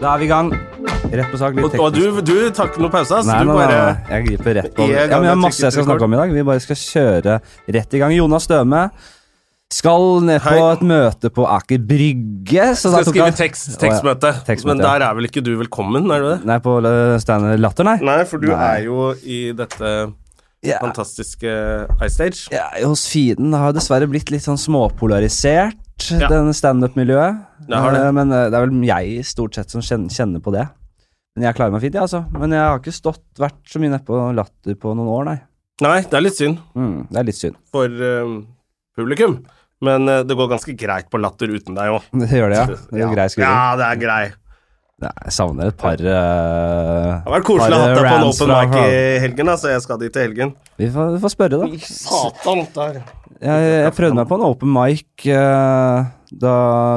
Da er vi i gang. Rett på sak. Litt Og, og du, du tar ikke noe pause, Altså. Nei, du nei, bare nei, jeg griper rett på det Ja, men Vi har masse jeg skal snakke om i dag. Vi bare skal kjøre rett i gang. Jonas Støme skal ned på Hei. et møte på Aker Brygge. Så skal skrive tekst, Oh, ja. tekstmøte. Tekstmøte, Men der er vel ikke du velkommen, er du det? Nei, på uh, Latter, nei. Nei, for du Nei. er jo i dette yeah. fantastiske iStage. Ja, hos Feeden har dessverre blitt litt sånn småpolarisert, Ja. den standup-miljøet. Eh, Men eh, det er vel jeg stort sett som kjenner, på det. Men jeg klarer meg fint, jeg, altså. Men jeg har ikke stått, vært så mye nedpå Latter på noen år, nei. Nei, det er litt synd Mm, det er litt synd. for uh, publikum. Men uh, det går ganske greit på latter uten deg òg. Det gjør det, ja. Det er ja. grei skuring. Ja, det er grei. Nei, jeg savner et par uh, Det har vært koselig å ha deg på en open mic i helgen, da, så jeg skal dit til helgen. Vi får, vi får spørre, da. Satan, der. Jeg, jeg prøvde meg på en open mic uh, da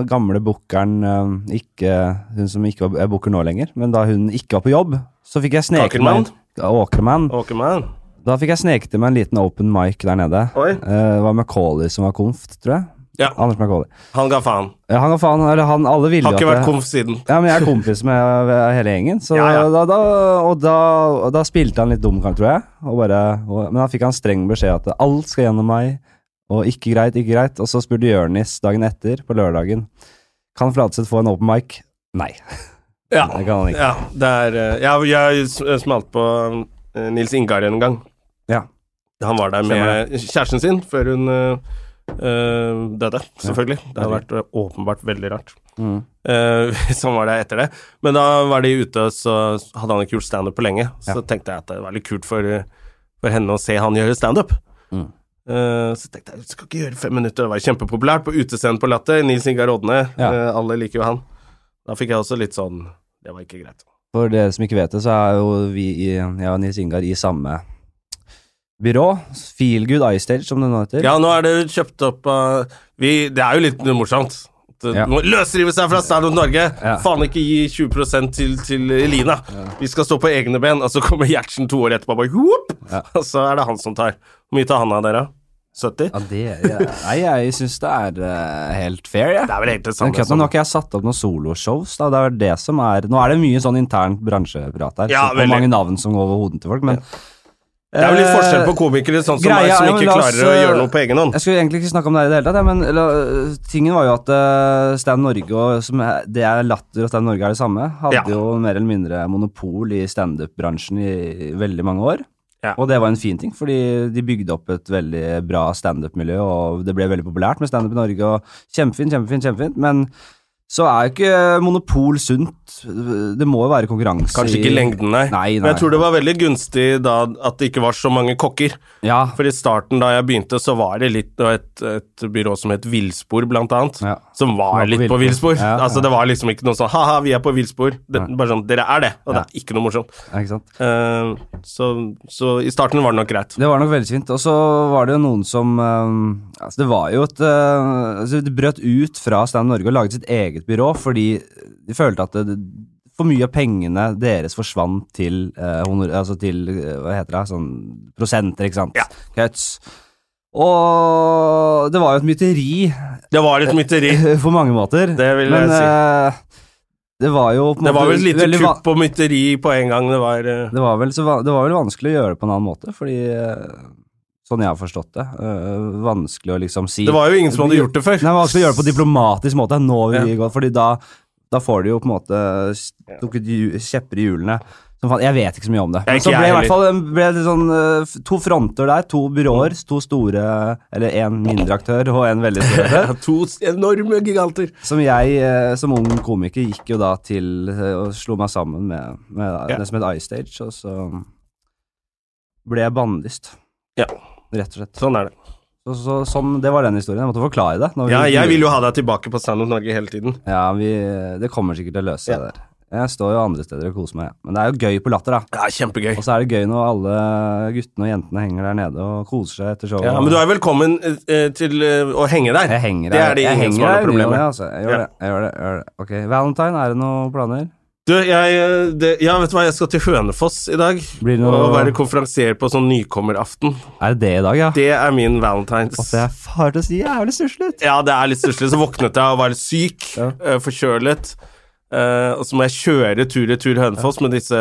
gamle bookeren uh, ikke Hun som ikke var, er booker nå lenger, men da hun ikke var på jobb, så fikk jeg sneket meg Ja, Åkermann. Åkermann. Da fikk jeg sneket meg en liten open mic der nede. Oi. Uh, det var Macauley som var konft, tror jeg. Ja, Anders Macauley. han ga faen. Ja, han ga faen, eller han, alle ville Har ikke vært komf siden. Ja, men jeg er kompis med hele gjengen, så Ja, ja. Da, da, og, da, og da spilte han litt dum, tror jeg. Og bare, og, men da fikk han streng beskjed at alt skal gjennom meg, og ikke greit, ikke greit. Og så spurte Jørnis dagen etter, på lørdagen, kan Flatseth få en open mic? Nei. Ja. Det kan han ikke. Ja, det er eh, Jeg, jeg smalt på eh, Nils Ingar en gang. Ja. Han var der med kjæresten sin før hun eh, eh, døde, selvfølgelig. Det hadde vært eh, åpenbart veldig rart. Mm. Uh, han var det etter det. Men da var de ute, så hadde han ikke gjort standup på lenge. Så Ja. tenkte jeg at det var litt kult for, for henne å se han gjøre standup. Mm. Uh, så tenkte jeg, du skal ikke gjøre fem minutter. Det var kjempepopulært på utescenen på Latter. Nils Ingar Odne, Ja. uh, alle liker jo han. Da fikk jeg også litt sånn Det var ikke greit. For dere som ikke vet det, så er jo vi, i, jeg og Nils Ingar, i samme byrå. Feelgood iStage, som det nå heter. Ja, nå er det kjøpt opp av vi, Det er jo litt morsomt. Ja. må løsrive seg fra Stadion Norge! Ja. Faen ikke gi 20% til, til Elina! Vi skal stå på egne ben, og så kommer Gjertsen to år etterpå og! Ja. Og så er det han som tar. Hvor mye tar han av dere? 70? Ja, det, ja. Nei, jeg syns det er uh, helt fair, jeg. Det er vel helt det samme. som- nå har ikke jeg satt opp noen soloshows. da, det er det som er Nå er det mye sånn internt bransjeprat her. Ja, så, og mange navn som går over hodet til folk, men det er jo litt Eh, forskjell på komikere sånn som greia- meg, som ikke la oss, klarer å eh, gjøre noe på egen hånd. Jeg skulle egentlig ikke snakke om det her i det hele tatt, ja, men la, tingen var jo at uh, Stand Norge og som det er Latter og Stand Norge er det samme, hadde Ja. jo mer eller mindre monopol i standup-bransjen i, i veldig mange år. Ja. Og det var en fin ting, fordi de bygde opp et veldig bra standup-miljø, og det ble veldig populært med standup i Norge, og kjempefint, kjempefint, kjempefint, men så er jo ikke monopol sunt. Det må jo være konkurranse Kanskje ikke i lengden, nei. Nei, nei. Men jeg tror det var veldig gunstig da at det ikke var så mange kokker. Ja, For i starten da jeg begynte, så var det litt et, et byrå som het Villspor, blant annet. Ja. Som var, Var litt på villspor. villspor. Ja, altså ja. Det var liksom ikke noe sånn ha-ha, vi er på villspor. Bare sånn, dere er det, og Ja. det er ikke noe morsomt. ikke. Eh, så, så i starten var det nok greit. Det var nok veldig fint. Og så var det jo noen som uh, Altså, det var jo et uh, altså, Det brøt ut fra Stand Norge og laget sitt eget byrå fordi de følte at det, for mye av pengene deres forsvant til honor, Altså til Hva heter det? Sånn prosenter, ikke sant? Ja. Cuts. Og det var jo et mytteri Det var et mytteri. på mange måter. Det vil Men si. eh, det var jo på Det var vel et lite kupp på mytteri på en gang. Det var eh, det var, vel, va- det var vel vanskelig å gjøre det på en annen måte, fordi eh, Sånn jeg har forstått det. øh, vanskelig å liksom si Det var jo ingen som hadde gjort det før. Nei, vanskelig å gjøre det på diplomatisk måte. Nå vil Ja. gå, fordi da, da får de jo på en måte stukket kjepper i hjulene. Jeg vet ikke så mye om det. Men så ble i hvert fall ble det sånn, øh, to fronter der. To byråer. To store Eller en mindre aktør og en veldig stor aktør. To enorme giganter. Som jeg eh, som ung komiker gikk jo da til eh, og slo meg sammen med, med Ja. det som het iStage, og så ble jeg bannlyst. Ja. Rett og slett. Sånn er det. Så, så, sånn, det var den historien. Jeg måtte forklare det. vi- Ja, jeg vil jo ha deg tilbake på Stand Up Norge hele tiden. Ja, vi, det kommer sikkert til å løse seg Ja. der. Jeg står jo andre steder og koser meg. Men det er jo gøy på Latter, da. Ja, kjempegøy. Og så er det gøy når alle guttene og jentene henger der nede og koser seg etter showet. Ja, men du er velkommen eh, til eh, å henge der. Jeg henger Det er det jeg ingen som har der noe problem med. Altså. Jeg gjør Ja. det. Jeg gjør det, jeg gjør det. Ok, Valentine, er det noen planer? Du, jeg, eh, det, ja, vet du hva, jeg skal til Hønefoss i dag. Blir det noe- Og være konferansier på sånn nykommeraften. Er det det i dag, ja? Det er min valentines. Og det er fart å si jævlig stusslig ut. Ja, det er litt stusslig. Så våknet jeg og var litt syk, Ja. eh, forkjølet. Eh, og så må jeg kjøre tur-retur Hønefoss med disse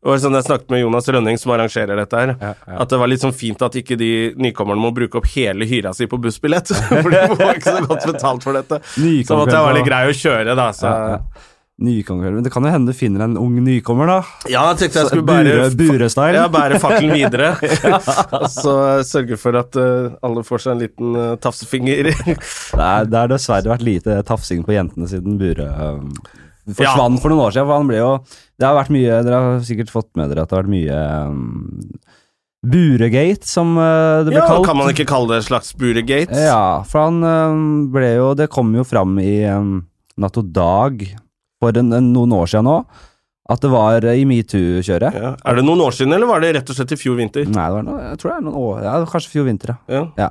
og sånn Jeg snakket med Jonas Rønning, som arrangerer dette her, Ja, ja. at det var litt sånn fint at ikke de nykommerne må bruke opp hele hyra si på bussbillett, for de får ikke så godt betalt for dette. Så måtte jeg være litt grei å kjøre, da. Så Ja, ja. Nykommer, men det kan jo hende du finner en ung nykommer, da. ja, jeg tenkte jeg skulle bære Bure-. Ja, bære fakkelen videre. Og så sørge for at uh, alle får seg en liten uh, tafsefinger. Det, er, det har dessverre vært lite tafsing på jentene siden Bure um, forsvant for noen år siden. For han ble jo Det har vært mye Dere har sikkert fått med dere at det har vært mye um, Buregate, som uh, det ble Ja, kalt. kan man ikke kalle det et slags buregate? Ja, for han um, ble jo Det kom jo fram i um, Natt og Dag for en, en, noen år siden nå, at det var uh, i metoo-kjøret. Ja. Er det noen år siden, eller var det rett og slett i fjor vinter? Nei, det var noe, jeg tror det er noen år Ja, kanskje fjor vinter, ja. Ja.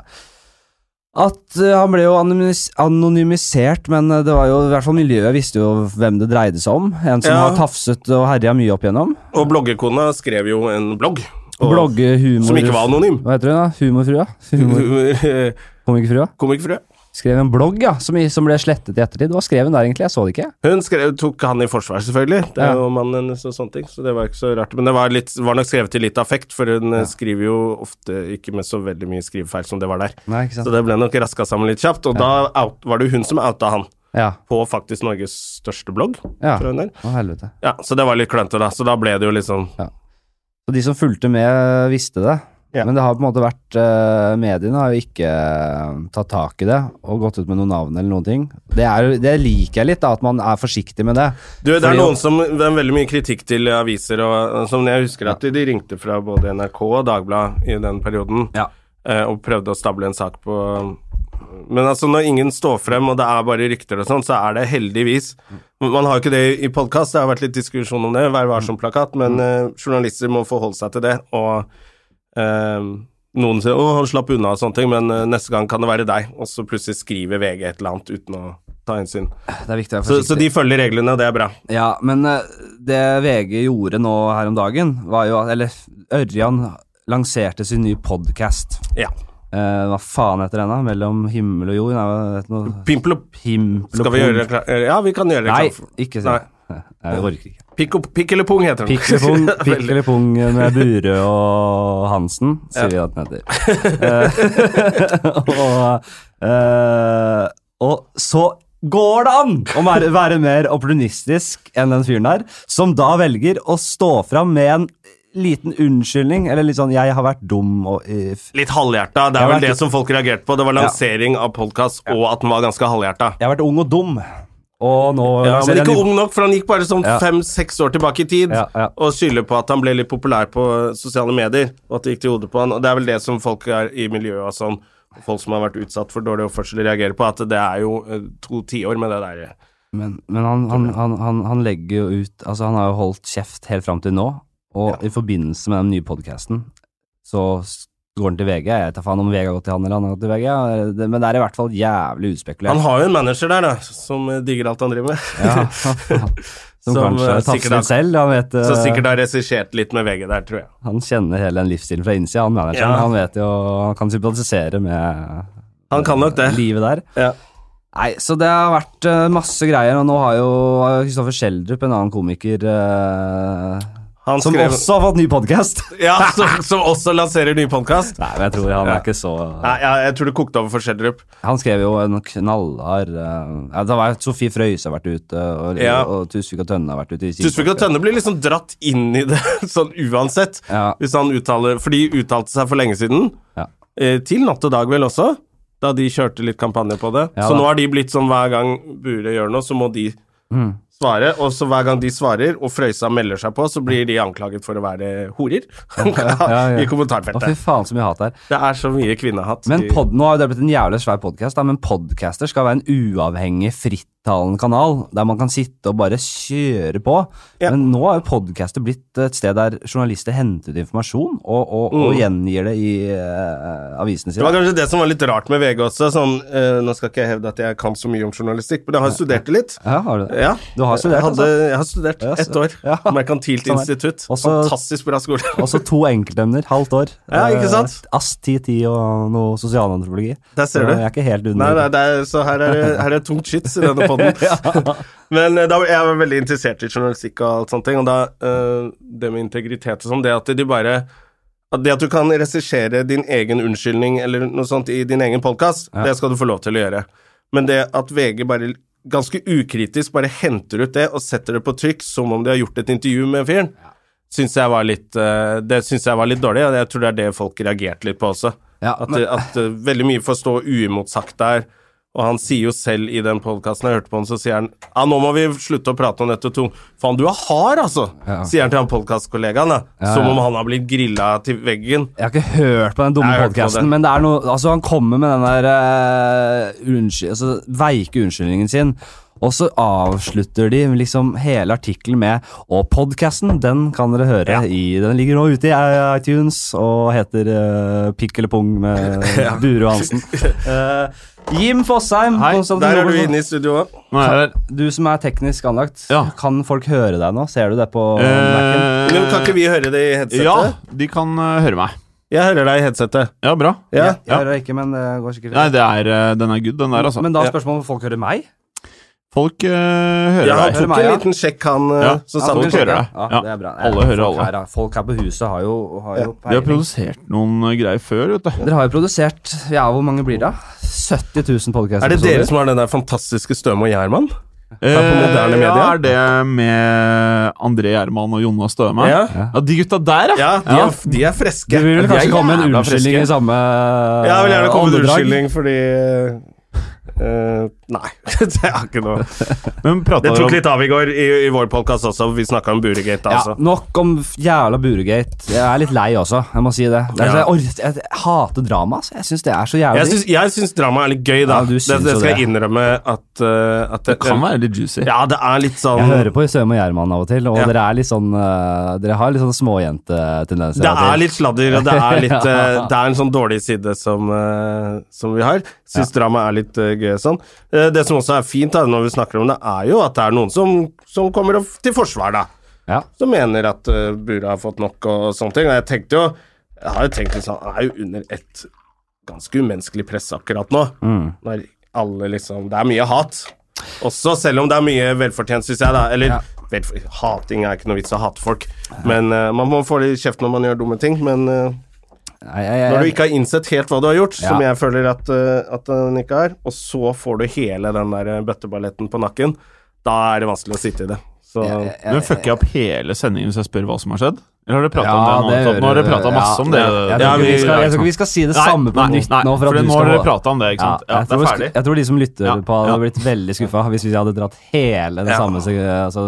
At uh, han ble jo anonymis anonymisert, men uh, det var jo i hvert fall miljøet visste jo hvem det dreide seg om. En som Ja. har tafset og herja mye opp igjennom. Og bloggekona skrev jo en blogg. og- Blogge humor... Som ikke var anonym. Hva heter hun da? Humorfrua? Humor, komikerfrua? Komikerfrue. Skrev en blogg, ja, som, som ble slettet i ettertid. Hva skrev hun der egentlig? Jeg så det ikke. Hun skrev, tok han i forsvar, selvfølgelig. Det er Ja. jo mannen hennes og sånne ting, så det var ikke så rart. Men det var, litt, var nok skrevet til litt affekt, for hun eh, Ja. skriver jo ofte ikke med så veldig mye skrivefeil som det var der. Nei, ikke Så det ble nok raska sammen litt kjapt, og da out, var det jo hun som outa han Ja. på faktisk Norges største blogg. ja. Å, helvete. Ja, så det var litt klønete, da. Så da ble det jo litt sånn ja. Og de som fulgte med, visste det. Ja. Men det har på en måte vært uh, Mediene har jo ikke uh, tatt tak i det og gått ut med noen navn eller noen ting. Det, er, det liker jeg litt, da, at man er forsiktig med det. Du, det er Fordi- noen som Det er veldig mye kritikk til aviser, og som jeg husker at de, de ringte fra både NRK og Dagbladet i den perioden, Ja. uh, og prøvde å stable en sak på Men altså, når ingen står frem, og det er bare rykter og sånn, så er det heldigvis Man har jo ikke det i podkast, det har vært litt diskusjon om det, Vær varsom-plakat, men eh, journalister må forholde seg til det, og eh, noen sier 'Å, han slapp unna' og sånne ting, men eh, neste gang kan det være deg, og så plutselig skriver VG et eller annet uten å ta hensyn. Det er viktig å være Så, så de følger reglene, og det er bra. Ja, men eh, det VG gjorde nå her om dagen, var jo at Eller Ørjan lanserte sin nye podkast. Ja. hva faen heter den, da? Mellom himmel og jord? Nei, det noe Pimpel og Skal vi gjøre gjøre klart? Ja, vi kan gjøre Nei, ikke si det. Jeg orker ikke. Pikk, pikk eller pung heter den. Pikk eller pung, pikk eller pung med Bure og Hansen, sier vi at den heter. Eh, og, uh, og så går det an å være, mer opportunistisk enn den fyren der, som da velger å stå fram med en liten unnskyldning, eller litt sånn 'jeg har vært dum' og if. Litt halvhjerta. Det er vel det som folk reagerte på. Det var Ja. lansering av podkast, og at den var ganske halvhjerta. 'Jeg har vært ung og dum', og nå Ja, men ikke ung nok, for han gikk bare sånn Ja. fem-seks år tilbake i tid Ja, ja. og skylder på at han ble litt populær på sosiale medier, og at det gikk til hodet på han. Og det er vel det som folk er i miljøet og sånn, folk som har vært utsatt for dårlig oppførsel, reagerer på, at det er jo eh, to tiår med det der. Men, men han, han, han, han, han legger jo ut Altså, han har jo holdt kjeft helt fram til nå, og i forbindelse med den nye podkasten så går han til VG. Jeg vet da faen om VG har gått til han eller han har gått til VG, men det er i hvert fall jævlig utspekulert. Han har jo en manager der, da, som digger alt han driver med. ja, som, Som, kanskje eh, tafser litt selv. Han, vet, Så eh, sikkert har regissert litt med VG der, tror jeg. han kjenner hele den livsstilen fra innsida, han manageren. Ja. Han vet jo Han kan sympatisere med Han kan nok det. livet der. Ja. Nei, så det har vært eh, masse greier, og nå har jo Kristoffer Schjelderup, en annen komiker Han Som skrev, også har fått ny podkast. Ja, som, som også lanserer ny podkast. Nei, men jeg tror han er ikke så Nei, jeg, jeg tror det kokte over for Schjelderup. Han skrev jo en knallhard uh, ja, Det var Sofie Frøyse har vært ute, og, Ja. og Tusvik og Tønne har vært ute. Tusvik og Tønne blir liksom dratt inn i det, sånn uansett. Ja. Hvis han uttaler For de uttalte seg for lenge siden. Ja. Eh, til Natt og Dag, vel også. Da de kjørte litt kampanje på det. Ja, så nå har de blitt sånn hver gang Bure gjør noe, så må de Mm. Svare. Og så hver gang de svarer, og Frøysa melder seg på, så blir de anklaget for å være horer. I Å, fy faen, så mye hat her. Det er så mye kvinnehatt. Men pod, Nå har det blitt en jævlig svær podkast, men podcaster skal være en uavhengig, frittalende kanal der man kan sitte og bare kjøre på. Ja. Men nå har jo podkastet blitt et sted der journalister henter ut informasjon og, og, og Mm. gjengir det i uh, avisene Det var kanskje det som var litt rart med VG også. Sånn, uh, nå skal ikke jeg hevde at jeg kan så mye om journalistikk, men jeg har studert det litt. Ja, har du det? Ja, Du har studert, jeg, hadde, altså? jeg har studert Ja, ett år. ja. Merkantilt Sånn er. institutt. Også- Fantastisk bra skole. Også to enkeltemner, halvt år. Ja, ikke sant? Uh, ASS 1010 og noe sosialantropologi. Der ser du. Jeg er ikke helt under. Nei, nei, er, så her er her er tungt skyts i denne på den. Men eh, da, jeg var veldig interessert i journalistikk og alt sånt, ting, og da uh, Det med integritet og sånn, det at de bare at det at du kan regissere din egen unnskyldning eller noe sånt i din egen podkast, Ja. det skal du få lov til å gjøre. Men det at VG bare ganske ukritisk bare henter ut det og setter det på trykk som om de har gjort et intervju med fyren, syns jeg var litt eh, Det syns jeg var litt dårlig, og jeg tror det er det folk reagerte litt på også. Ja, men- at uh, veldig mye får stå uimotsagt der. Og han sier jo selv i den podkasten jeg hørte på han, så sier han Ja, nå må vi slutte å prate om dette to. Faen, du er hard, altså! Ja. Sier han til han podkastkollegaen, da. Ja, Som ja. om han har blitt grilla til veggen. Jeg har ikke hørt på den dumme podkasten, men det er noe Altså, han kommer med den der uh, unnskyld, altså, veike unnskyldningen sin, og så avslutter de liksom hele artikkelen med Og podkasten, den kan dere høre Ja. i Den ligger nå ute i iTunes og heter uh, Pikk eller pung med Bure og Hansen. Uh, Jim Fosheim, Hei, Der er du inne i studio òg. Jeg Du som er teknisk anlagt, Ja. kan folk høre deg nå? Ser du det på der. Mac-en? Eh, Men kan ikke vi høre det i headsetet? Ja, de kan uh, høre meg. Jeg hører deg i headsetet. Ja, bra. Ja. Jeg hører deg ikke, men det går sikkert Nei, det er, eh, den er good, den der, altså. Men da er spørsmålet om folk hører meg? Folk eh, hører Ja, han tok meg, en ja. liten sjekk, han eh, Ja, Så Ja, folk hører deg. Ja, Ja. det er bra. Alle hører folk alle. Her, folk her på huset har jo, har Ja, jo de har produsert noen eh, greier før, vet du. Dere har jo produsert Ja, hvor mange blir det? 70 000 podkaster. Er det dere som har den der fantastiske Støme og Gjerman? Eh, ja, media? er det med André Gjerman og Jonas Støme? Ja. Ja, de gutta der, Ja, de, Er, de er friske. Du vil vel kanskje komme med en unnskyldning i samme Jeg vil gjerne komme med en unnskyldning fordi eh, Nei, det er ikke noe Men Det tok om litt av i går i, i vår podkast også. Vi snakka om Buregate, Ja, altså. nok om jævla Buregate. Jeg er litt lei også, jeg må si det. det er, Ja. så jeg, or- jeg, hater drama. Altså. Jeg syns det er så jævlig Jeg syns, jeg syns drama er litt gøy, da. Ja, du det, det skal jeg innrømme at, uh, at Det kan være litt juicy. Ja, det er litt sånn Jeg hører på Søm og Gjerman av og til, og Ja. dere er litt sånn uh, Dere har litt sånn småjentetendenser. Det er litt sladder, og det er, litt, Ja. eh, det er en sånn dårlig side som, som vi har. Syns drama er litt gøy sånn. Eh, det som også er fint da, når vi snakker om det, er jo at det er noen som, som kommer til forsvar, da. Ja. Som mener at uh, Bura har fått nok og sånne ting. Og jeg tenkte jo Jeg har jo tenkt sånn Han er jo under et ganske umenneskelig press akkurat nå. Mm. Når alle liksom Det er mye hat. Også selv om det er mye velfortjent, syns jeg, da. Eller Ja. hating er ikke noe vits å hate folk. Men uh, man må få litt kjeft når man gjør dumme ting. Men eh, Nei, jeg, jeg, når du ikke har innsett helt hva du har gjort, som jeg føler at, eh, at den ikke har, og så får du hele den der eh, bøtteballetten på nakken, da er det vanskelig å sitte i det. Så jeg- Men fucker jeg opp hele sendingen hvis jeg spør hva som har skjedd? Eller har dere prata Ja, om det nå? det nå har dere prata masse ja, om det. Jeg tror, Ja, ikke vi skal, jeg tror ikke vi skal si det samme på nytt nå. For, for at du nå har dere prata om det, ikke sant? Ja, det er ferdig. jeg tror de som lytter Ja, på, hadde ja. blitt veldig skuffa hvis vi hadde dratt hele det Ja. samme altså,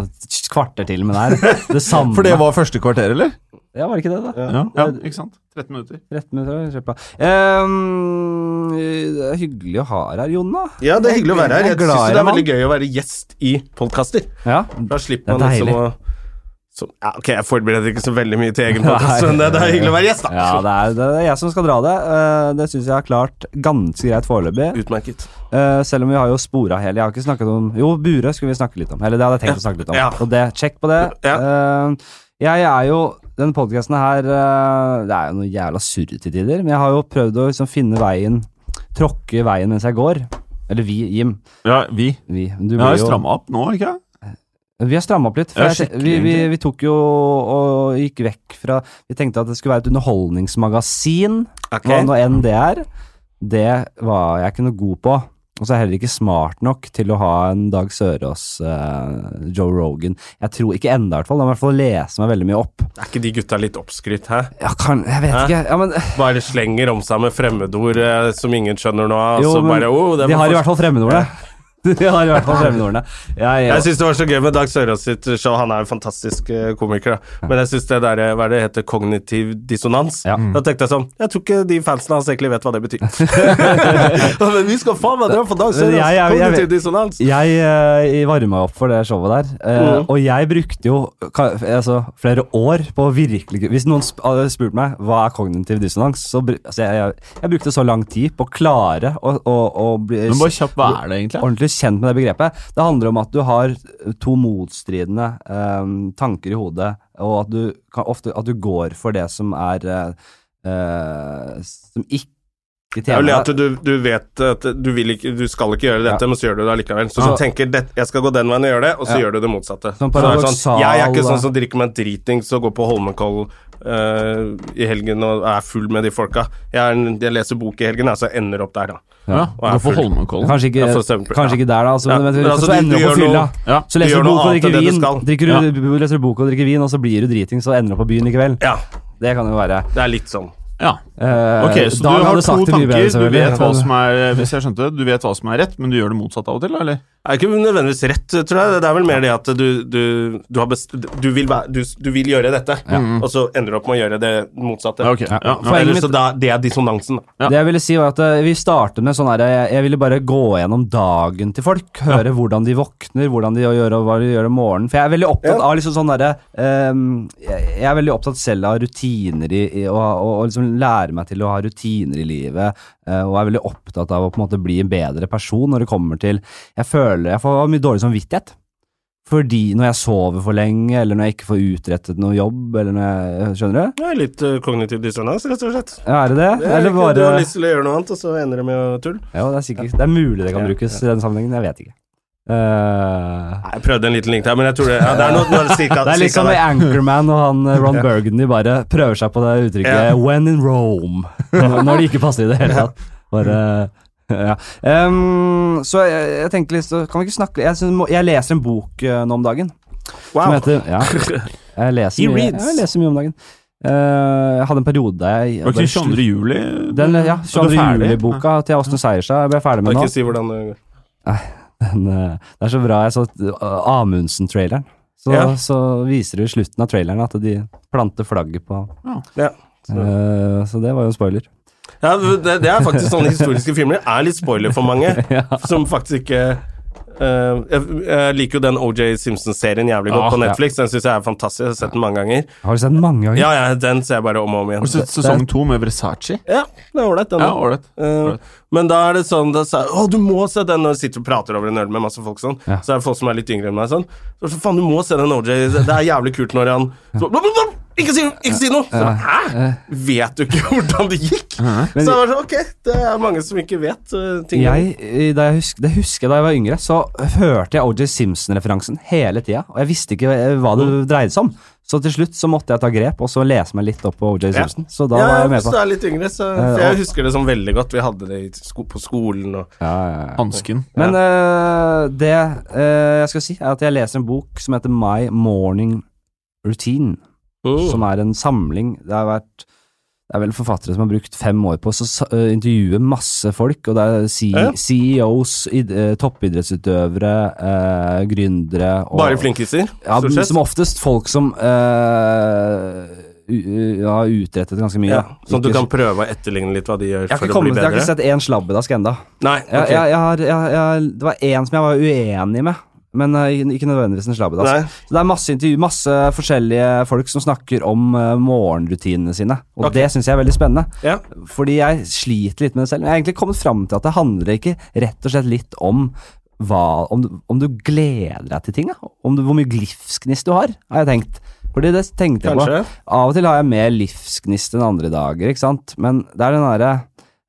kvarter til med det her. Det samme. For det var første kvarter, eller? Ja, var det ikke det, da? Ja, ja ikke sant? 13 minutter. 13 minutter. Ehm, det er hyggelig å ha deg her, Jonna. ja, det er hyggelig å være her. Jeg Jeg syns det er veldig gøy å være gjest i podkaster. Ja, Da slipper er man liksom å så, ja, Ok, jeg forbereder ikke så veldig mye til egen podkast, men det, det er hyggelig å være gjest, da. ja det, er, det er jeg som skal dra det. Eh, det syns jeg har klart ganske greit foreløpig. Utmerket. Eh, selv om vi har jo spora hele. Jeg har ikke snakket om Jo, Bure skulle vi snakke litt om. Eller det hadde jeg tenkt å snakke litt om. Ja. Og det, sjekk på det. Ja. Eh, jeg er jo Denne podkasten her eh, Det er jo noe jævla surre til tider, men jeg har jo prøvd å liksom finne veien Tråkke veien mens jeg går. Eller vi, Jim. Ja, vi. Vi, du jeg har jo stramma opp nå, ikke Vi har stramma opp litt. Ja, jeg, vi, vi, vi tok jo og gikk vekk fra Vi tenkte at det skulle være et underholdningsmagasin. okay. Hva nå enn det er. Det var jeg ikke noe god på. Og så er jeg heller ikke smart nok til å ha en Dag Sørås, uh, Joe Rogan. Jeg tror ikke enda, i hvert fall. Da må jeg i hvert fall lese meg veldig mye opp. Er ikke de gutta litt oppskrytt, hæ? Ja, kan, jeg vet Hæ? ikke. Ja, men Bare slenger om seg med fremmedord eh, som ingen skjønner noe av, Jo, så men bare oh, de har i hvert fall fremmedordene. De har i hvert fall fremmedordene. Jeg, Jeg syns det var så gøy med Dag Sørås sitt show. Han er en fantastisk eh, komiker, da. Men jeg syns det der, eh, hva er det heter, kognitiv dissonans Ja. Da tenkte jeg sånn Jeg tror ikke de fansene hans egentlig vet hva det betyr. Men vi skal faen meg dra på Dag Sørås! Jeg- jeg- jeg- Kognitiv dissonans. Jeg uh, varma opp for det showet der, eh, Mhm. og jeg brukte jo altså, flere år på å virkelig Hvis noen spurte hadde spurt meg hva er kognitiv dissonans, så altså, jeg, jeg, jeg brukte så lang tid på å klare å, å, å bli Men bare kjapt, hva er det egentlig? ordentlig kjent med det begrepet. Det handler om at du har to motstridende eh, tanker i hodet, og at du kan ofte at du går for det som er eh, Som ikke Det er jo det at du, du vet at du, vil ikke, du skal ikke gjøre dette, Ja. men så gjør du det allikevel. Så du tenker det, jeg skal gå den veien og gjøre det, og så Ja. gjør du det motsatte. Sånn Så det er jeg er ikke sånn som drikker meg dritings og går på Holmenkoll uh, i helgen og er full med de folka. Jeg, er jeg leser bok i helgen, og så jeg ender opp der, da. Ja, Gå på. Holmenkollen. Kanskje ikke, Ja, eksempel, kanskje ikke der, da. Altså, Ja, men, men altså, så ender du du opp på fylla. Ja. Så leser du bok og drikker du vin, drikker du, leser du bok og drikker vin, og så blir du driting, så ender opp på byen likevel. Ja, Det kan jo være. det er litt sånn. Ja. Eh, Ok, så du har to tanker. Du vet hva som er Hvis jeg skjønte det, du vet hva som er rett, men du gjør det motsatt av og til, eller? Er ikke nødvendigvis rett, tror jeg. Det er vel mer det at du, du, du, har best, du, vil, du, du vil gjøre dette, og så ender du opp med å gjøre det motsatte. Okay. Ja. Ja, For- ja. Så da, det er dissonansen. Ja. Det jeg ville si var at eh, Vi startet med sånn her jeg, jeg ville bare gå gjennom dagen til folk. Høre hvordan de våkner, hvordan de gjør og hva de gjør om morgenen. For jeg er veldig opptatt Ja. av liksom sånn derre um, jeg, jeg er veldig opptatt selv av rutiner i, i og, og, og liksom lære meg til å ha rutiner i livet. Eh, og er veldig opptatt av å på en måte bli en bedre person når det kommer til Jeg føler jeg får mye dårlig samvittighet. Fordi når jeg sover for lenge, eller når jeg ikke får utrettet noe jobb, eller når jeg Skjønner du? Det er litt uh, kognitiv dissonans, rett og slett. Ja, er det det? Det er eller bare Du har lyst til å gjøre noe annet, og så ender det med å tulle. Ja, det er sikkert Det er mulig det kan Ja, brukes i den sammenhengen, jeg vet ikke. Eh, Nei, Jeg prøvde en liten link der, men jeg tror det, ja, det er noe, noe cirka, det er litt som med. Anchorman og han eh, Ron Ja. Burgundy bare prøver seg på det uttrykket Ja. 'when in Rome', når det ikke passer i det hele tatt. Bare ja. um, så jeg, jeg tenker litt så Kan vi ikke snakke Jeg, synes, jeg leser en bok uh, nå om dagen som Wow. heter Ja, jeg leser, mye, jeg leser mye om dagen. Uh, jeg hadde en periode der jeg Var ikke 22. juli? Den, ja, Er 22. juli-boka til Åsne Seierstad ble jeg ferdig med Kan nå. ikke si hvordan det går. Den, eh, det er så bra. Jeg så uh, Amundsen-traileren. Så, Ja. så viser det i slutten av traileren at de planter flagget på Ja. Så. Uh, Så det var jo en spoiler. Ja, det, det er faktisk sånne historiske filmer. Er litt spoiler for mange, Ja. som faktisk ikke eh, jeg, jeg liker jo den OJ Simpson-serien jævlig godt Ah, på ja. Netflix. Den syns jeg er fantastisk. Jeg har sett den mange ganger. Har du sett den mange ganger? Ja, ja, Den ser jeg bare om og om igjen. Har du sett sesong to med Versace? Ja, det er ålreit, den. Ja, da. ålreit. Eh, men da er det sånn da sa Å, du må se den når du sitter og prater over en øl med masse folk sånn. Ja. Så er det folk som er litt yngre enn meg sånn. Så, så faen, du må se den OJ. Det er jævlig kult når han så, Ikke si, ikke si noe! Så, Hæ? Vet du ikke hvordan det gikk? Så jeg var sånn, ok, det er mange som ikke vet uh, ting. Jeg, da jeg husker, det husker jeg da jeg var yngre, så hørte jeg OJ Simpson-referansen hele tida. Og jeg visste ikke eh, hva det dreide seg om. Så til slutt så måtte jeg ta grep og så lese meg litt opp på OJ Ja. Simpson. Så da ja, var jeg med på du er litt yngre, så Eh, For jeg husker det som veldig godt. Vi hadde det sko på skolen og ja, ja, ja. Hansken. Men uh, det uh, jeg skal si, er at jeg leser en bok som heter My Morning Routine. Mm. som er en samling. Det har vært det er vel forfattere som har brukt fem år på å øh, intervjue masse folk, og det er. CEOs, eh, toppidrettsutøvere, eh, gründere og Bare flinkiser, ja. Som oftest folk som eh, har utrettet ganske mye. Ja, sånn at du kan prøve å etterligne litt hva de gjør for å bli bedre? jeg har ikke sett én slabbedask ennå. Okay. Jeg, jeg, jeg, det var én som jeg var uenig med, men eh, ikke nødvendigvis en slabbedass. Altså. Så det er masse intervju, masse forskjellige folk som snakker om eh, morgenrutinene sine. Og okay. det syns jeg er veldig spennende. Ja. Fordi jeg sliter litt med det selv. Men jeg har egentlig kommet fram til at det handler ikke rett og slett litt om hva, om, om du gleder deg til ting. Da. Om du, hvor mye livsgnist du har, har jeg tenkt. Fordi det tenkte jeg på. Av og til har jeg mer livsgnist enn andre dager, ikke sant. Men det er den derre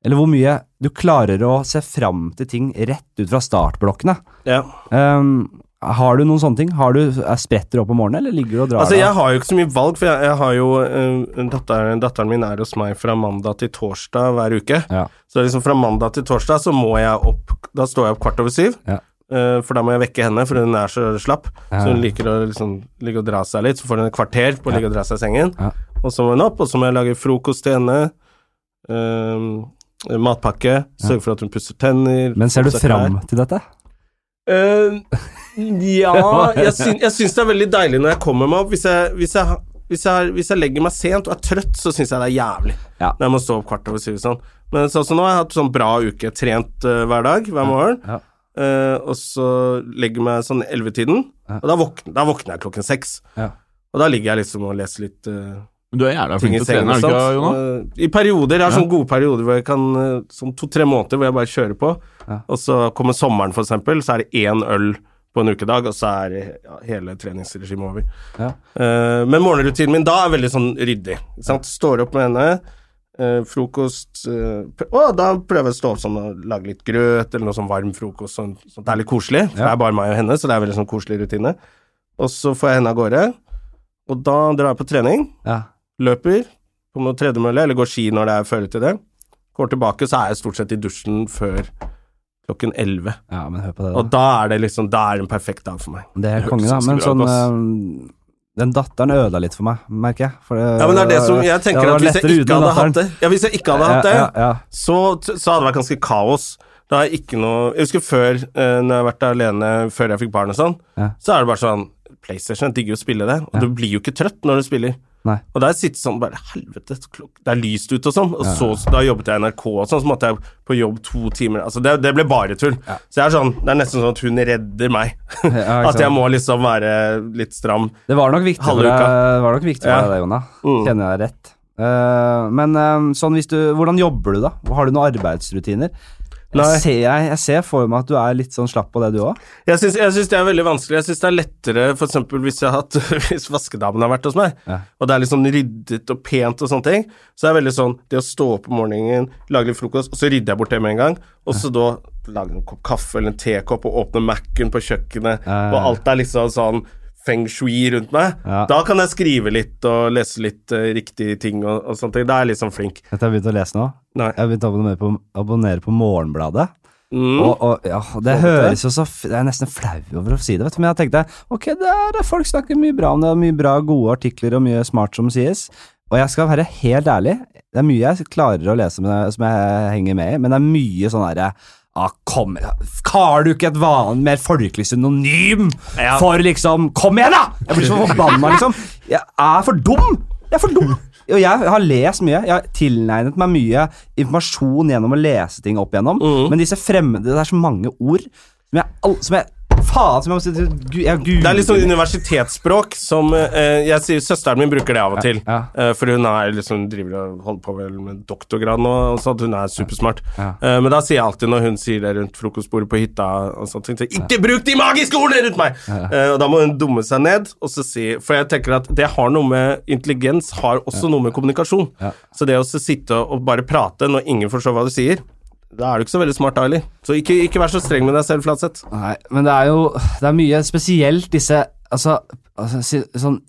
Eller hvor mye du klarer å se fram til ting rett ut fra startblokkene. Ja. Um, har du noen sånne ting? Har du, er Spretter du opp om morgenen, eller ligger du og drar Altså, jeg har jo ikke så mye valg, for jeg, jeg har jo uh, datteren, datteren min er hos meg fra mandag til torsdag hver uke. Ja. Så liksom fra mandag til torsdag så må jeg opp Da står jeg opp kvart over syv. Ja. Uh, for da må jeg vekke henne, for hun er så slapp. Ja. Så hun liker å liksom ligge og dra seg litt. Så får hun et kvarter på å ligge og dra seg i sengen. Og så må hun opp, og så må jeg lage frokost til henne. eh, matpakke. Sørge for at hun pusser tenner. Men ser du fram til dette? Uh, ja, jeg, syn, jeg syns det er veldig deilig når jeg kommer meg opp. Hvis jeg, hvis jeg, hvis jeg, hvis legger meg sent og er trøtt, så syns jeg det er jævlig. Ja. Når jeg må stå opp kvart over syv sånn. Men sånn som nå har jeg hatt sånn bra uke. Trent uh, hver dag, hver morgen. Ja. Eh, og så legger jeg meg sånn ellevetiden, Ja. og da våkner, da våkner jeg klokken seks. Ja. Og da ligger jeg liksom og leser litt eh, Men du er jævla flink til å trene, er du ikke. Jonas? Eh, I perioder. Jeg har Ja. sånne gode perioder hvor jeg kan eh, Sånn to-tre måneder hvor jeg bare kjører på. Ja. Og så kommer sommeren, for eksempel, så er det én øl på en ukedag, og så er ja, hele treningsregimet over. Ja. Uh, men morgenrutinen min da er veldig sånn ryddig. Sant? Står opp med henne, uh, frokost uh, Å, da prøver jeg å stå opp sånn og lage litt grøt eller noe sånn varm frokost. Sånn, sånn det er litt koselig, for det er bare meg og henne, så det er veldig sånn koselig rutine. Og så får jeg henne av gårde, og da drar jeg på trening. Ja. Løper på noe tredemølle, eller går ski når det er føre til det. Går tilbake, så er jeg stort sett i dusjen før klokken elleve. ja, men hør på det, Og da. da er det liksom Da er det en perfekt dag for meg. Det er Det konge, da. Men sånn eh, Den datteren ødela litt for meg, merker jeg. For Ja, men det er det som Jeg tenker det at hvis jeg ikke hadde hatt det Ja, hvis jeg ikke hadde hatt det, Ja, ja, ja. så, så hadde det vært ganske kaos. Da har jeg ikke noe Jeg husker før, eh, når jeg har vært alene før jeg fikk barn og sånn, Ja. så er det bare sånn PlayStation, jeg digger jo å spille det, og Ja. du blir jo ikke trøtt når du spiller. Nei. Og da sitter sånn bare Helvete, det er lyst ute og sånn. Og så, da jobbet jeg i NRK og sånn, så måtte jeg på jobb to timer Altså, det, det ble bare tull. Ja. Så jeg er sånn Det er nesten sånn at hun redder meg. Ja, at jeg må liksom være litt stram. Det var nok viktig for deg, det var nok viktig for deg, Jonna. Mm. Kjenner jeg rett. Uh, men uh, sånn hvis du Hvordan jobber du, da? Har du noen arbeidsrutiner? Jeg ser, jeg, jeg ser for meg at du er litt sånn slapp på det, du òg. Jeg syns, det er veldig vanskelig. Jeg syns det er lettere for eksempel hvis jeg har hatt Hvis vaskedamen har vært hos meg, Ja. og det er litt sånn ryddet og pent og sånne ting, så er det veldig sånn Det å stå opp om morgenen, lage litt frokost, og så rydder jeg bort det med en gang, og så da lage en kopp kaffe eller en tekopp og åpne Mac-en på kjøkkenet, Ja, ja, ja. og alt er liksom sånn feng shui rundt meg. Ja. Da kan jeg skrive litt og lese litt uh, riktige ting og, og sånne ting. Da er jeg litt sånn flink. Dette har jeg begynt å lese nå. Nei. Jeg har begynt å abonnere på, abonnere på Morgenbladet. Mm. Og, og ja, det høres jo så Jeg er nesten flau over å si det, vet du. Men jeg tenkte ok, der er folk snakker mye bra om det, og mye bra, gode artikler og mye smart som sies. Og jeg skal være helt ærlig, det er mye jeg klarer å lese med, som jeg henger med i, men det er mye sånn derre Ah, kom. Har du ikke et vanlig, mer folkelig synonym Ja. for liksom Kom igjen, da! Jeg blir så forbanna, liksom. Jeg er for dum! Jeg er for dum! Og jeg har lest mye. Jeg har tilegnet meg mye informasjon gjennom å lese ting opp igjennom. Mm. Men disse fremmede Det er så mange ord som jeg, som jeg Faen, som jeg må si jeg Det er litt sånn universitetsspråk som eh, Jeg sier søsteren min bruker det av og til. Ja. Eh, for hun er liksom driver og holder på med doktorgrad nå, og sånt. Hun er supersmart. Ja. Eh, men da sier jeg alltid når hun sier det rundt frokostbordet på hytta og sånt, så Ikke bruk de magiske ordene rundt meg! Eh, og da må hun dumme seg ned og så si For jeg tenker at det har noe med intelligens, har også noe med kommunikasjon. Ja. Så det å sitte og bare prate når ingen forstår hva du sier, da er du ikke så veldig smart heller. Så ikke, ikke vær så streng med deg selv, Flatseth. Nei, men det er jo Det er mye spesielt disse Altså, altså sånn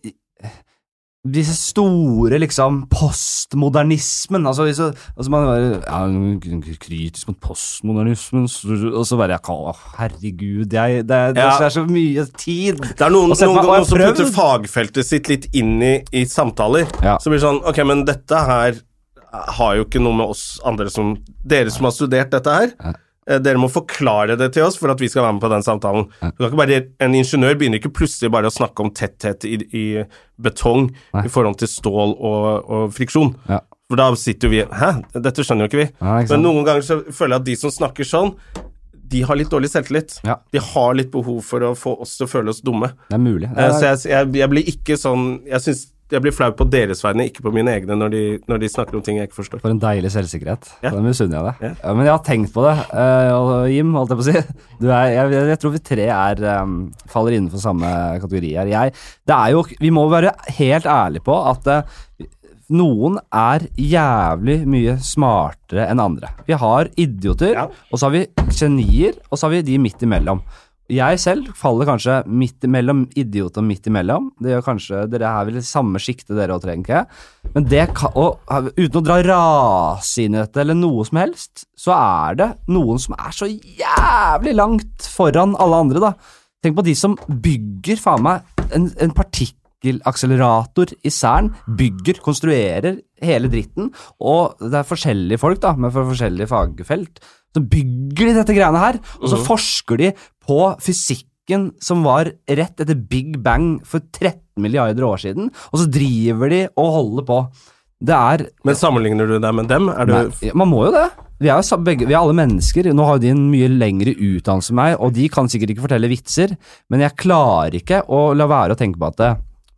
disse store, liksom, postmodernismen Altså, hvis, altså man bare ja, Kritisk mot postmodernismen Og så bare Å, herregud, jeg, det, det, Ja. er så mye tid. Det er noen, Og noen, noen jeg som putter fagfeltet sitt litt inn i, i samtaler. Ja. Så blir det sånn Ok, men dette her har jo ikke noe med oss andre som Dere som har studert dette her. eh, Dere må forklare det til oss for at vi skal være med på den samtalen. Du kan ikke bare, En ingeniør begynner ikke plutselig bare å snakke om tetthet i, i betong i forhold til stål og, og friksjon. Ja. For da sitter jo vi Hæ, dette skjønner jo ikke vi. Ja, ikke? Men noen ganger så føler jeg at de som snakker sånn, de har litt dårlig selvtillit. Ja. De har litt behov for å få oss til å føle oss dumme. Det er mulig. Det Eh, er, Så jeg, jeg, jeg blir ikke sånn Jeg synes jeg blir flau på deres vegne, ikke på mine egne, når de, når de snakker om ting jeg ikke forstår. For en deilig selvsikkerhet. Ja. Den misunner jeg deg. Ja. Ja, men jeg har tenkt på det, uh, Jim, holdt jeg på å si. Du er, jeg, jeg, tror vi tre er, um, faller innenfor samme kategori her. Jeg, det er jo, vi må være helt ærlige på at uh, noen er jævlig mye smartere enn andre. Vi har idioter, og så har vi genier, og så har vi de midt imellom. Jeg selv faller kanskje midt imellom idiot og midt imellom. Det gjør kanskje, Dere er vel i samme sjikte, dere òg, tenker jeg. Men det kan, og, uten å dra rase inn i dette eller noe som helst, så er det noen som er så jævlig langt foran alle andre, da. Tenk på de som bygger, faen meg, en, en partikkelakselerator i Cern. Bygger, konstruerer hele dritten. Og det er forskjellige folk, da, med for forskjellige fagfelt. Så bygger de dette greiene her, og så forsker de på fysikken som var rett etter Big Bang for 13 milliarder år siden, og så driver de og holder på. Det er Men sammenligner du deg med dem? Er du Nei, man må jo det. Vi er jo begge, vi er alle mennesker. Nå har de en mye lengre utdannelse enn meg, og de kan sikkert ikke fortelle vitser, men jeg klarer ikke å la være å tenke på at det,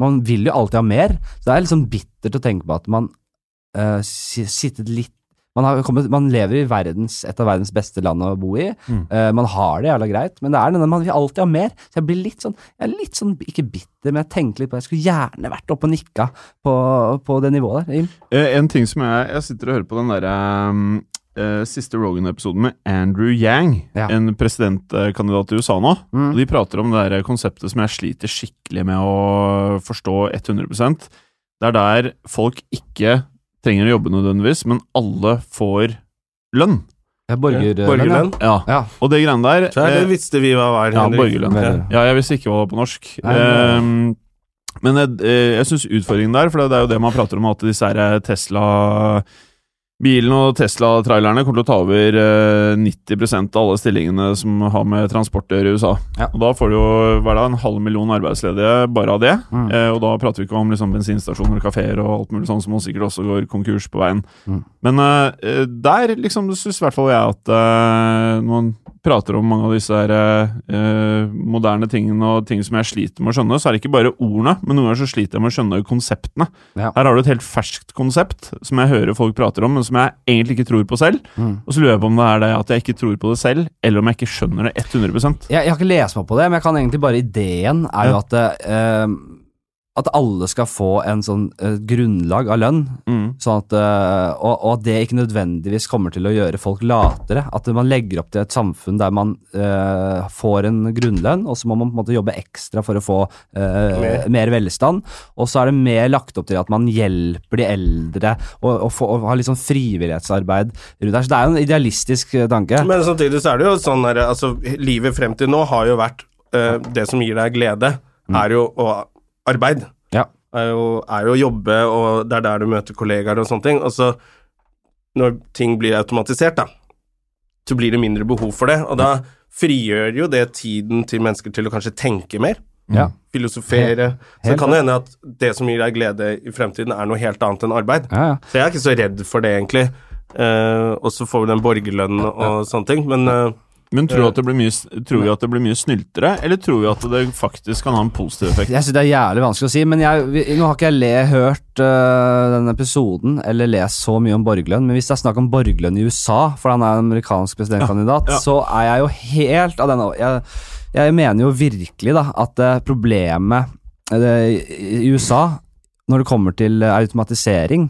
man vil jo alltid ha mer. Så det er litt sånn bittert å tenke på at man uh, sittet litt Man, har kommet, man lever i verdens, et av verdens beste land å bo i. Eh, man har det jævla greit, men det er denne, man vil alltid ha mer. Så jeg blir litt sånn, jeg er litt sånn, ikke bitter, men jeg tenker litt på Jeg skulle gjerne vært oppe og nikka på, på det nivået der. Eh, En ting som jeg Jeg sitter og hører på den derre um, Uh, siste Rogan-episoden med Andrew Yang, Ja. en presidentkandidat i USA nå. Mm. Og De prater om det der konseptet som jeg sliter skikkelig med å forstå 100 Det er der folk ikke trenger å jobbe nødvendigvis, men alle får lønn. Det er Borgerlønn. Ja, Ja. Og det greiene der Så er det eh, visste vi hva var. Ja, borgerlønn. Ja, jeg visste ikke hva det var på norsk. Nei, nei. Ehm, men jeg, eh, jeg syns utfordringen der, for det er jo det man prater om, at disse Tesla Bilen og Tesla-trailerne kommer til å ta over eh, 90% av alle stillingene som har med transport å gjøre i USA. Ja. Og Da får du jo hver dag en halv million arbeidsledige bare av det. Mm. Eh, og da prater vi ikke om liksom, bensinstasjoner og kafeer og alt mulig sånn som sikkert også går konkurs på veien. Mm. Men eh, der liksom syns i hvert fall jeg at eh, når man prater om mange av disse her, eh, moderne tingene og ting som jeg sliter med å skjønne, så er det ikke bare ordene, men noen ganger så sliter jeg med å skjønne konseptene. Ja. Her har du et helt ferskt konsept som jeg hører folk prater om, men som jeg egentlig ikke tror på selv. Mm. Og så lurer jeg på om det er det at jeg ikke tror på det selv, eller om jeg ikke skjønner det 100 Jeg, jeg har ikke lest meg på det, men jeg kan egentlig bare ideen er jo Ja. at eh, at alle skal få en sånn eh, grunnlag av lønn, mm. sånn at, eh, og, og at det ikke nødvendigvis kommer til å gjøre folk latere. At man legger opp til et samfunn der man uh, får en grunnlønn, og så må man på en måte jobbe ekstra for å få Mer. mer velstand. Og så er det mer lagt opp til at man hjelper de eldre, og, og, få- og har litt sånn frivillighetsarbeid rundt der. Så det er jo en idealistisk tanke. Men samtidig så er det jo sånn her, altså Livet frem til nå har jo vært Det som gir deg glede, er jo å arbeid. Ja. Er jo, er jo å jobbe, og det er der du møter kollegaer og sånne ting. Og så, når ting blir automatisert, da, så blir det mindre behov for det. Og da frigjør jo det tiden til mennesker til å kanskje tenke mer. Ja. Filosofere. Så helt kan det hende at det som gir deg glede i fremtiden, er noe helt annet enn arbeid. Ja, ja. Så jeg er ikke så redd for det, egentlig. Uh, og så får vi den borgerlønnen og sånne ting, men eh, Men tror, du at det blir mye, tror vi at det blir mye snyltere, eller tror vi at det faktisk kan ha en positiv effekt? Jeg synes Det er jævlig vanskelig å si, men jeg, nå har ikke jeg le, hørt uh, denne episoden eller lest så mye om borgerlønn, men hvis det er snakk om borgerlønn i USA, for han er en amerikansk presidentkandidat, Ja, ja. så er jeg jo helt av denne jeg, jeg mener jo virkelig da at uh, problemet uh, i USA, når det kommer til eh, automatisering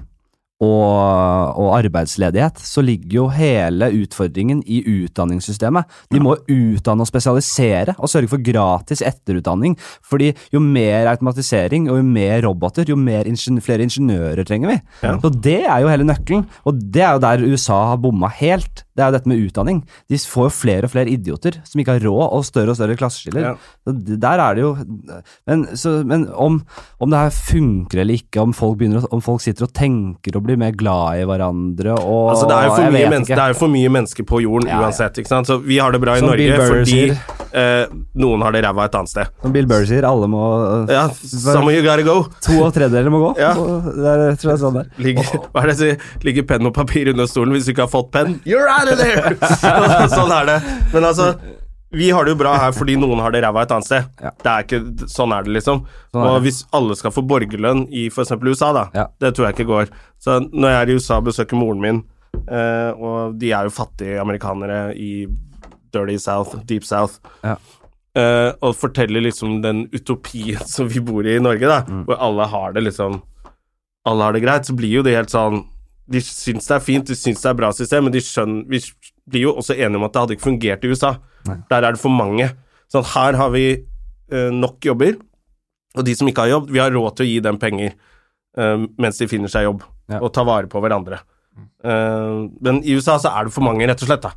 og, og arbeidsledighet, så ligger jo hele utfordringen i utdanningssystemet. De må utdanne og spesialisere og sørge for gratis etterutdanning. Fordi jo mer automatisering og jo mer roboter, jo mer ingen, flere ingeniører trenger vi. Ja. Så det er jo hele nøkkelen, og det er jo der USA har bomma helt. Det er jo dette med utdanning. De får jo flere og flere idioter som ikke har råd, og større og større klasseskiller. Ja. Der er det jo Men, så, men om, om det her funker eller ikke, om folk, begynner om folk sitter og tenker og blir mer glad i hverandre og Altså, det er jo for mye, mennesker, det er jo for mye mennesker på jorden Ja, ja. uansett, ikke sant. Så vi har det bra i Som Norge fordi eh, noen har det ræva et annet sted. Som Bill Burr sier, alle må Ja, some you gotta go. To og tredjedeler må gå. Ja. Det er, tror jeg sånn der. Ligger, hva er det jeg sier? Ligger penn og papir under stolen hvis du ikke har fått penn? You're out of there! sånn er det. Men altså, vi har det jo bra her fordi noen har det ræva et annet sted. Ja. Det er ikke, sånn er det, liksom. Sånn er og hvis alle skal få borgerlønn i f.eks. USA, da, Ja. det tror jeg ikke går. Så når jeg er i USA og besøker moren min, eh, og de er jo fattige amerikanere i Dirty South, Deep South, Ja. eh, og forteller liksom den utopien som vi bor i i Norge, da, Mm. hvor alle har det liksom Alle har det greit, så blir jo det helt sånn De syns det er fint, de syns det er bra system, men de skjønner Vi blir jo også enige om at det hadde ikke fungert i USA. Nei. Der er det for mange. Sånn, her har vi eh, nok jobber, og de som ikke har jobb, vi har råd til å gi dem penger eh, mens de finner seg jobb, Ja. og ta vare på hverandre. Eh, men i USA så er det for mange, rett og slett. da.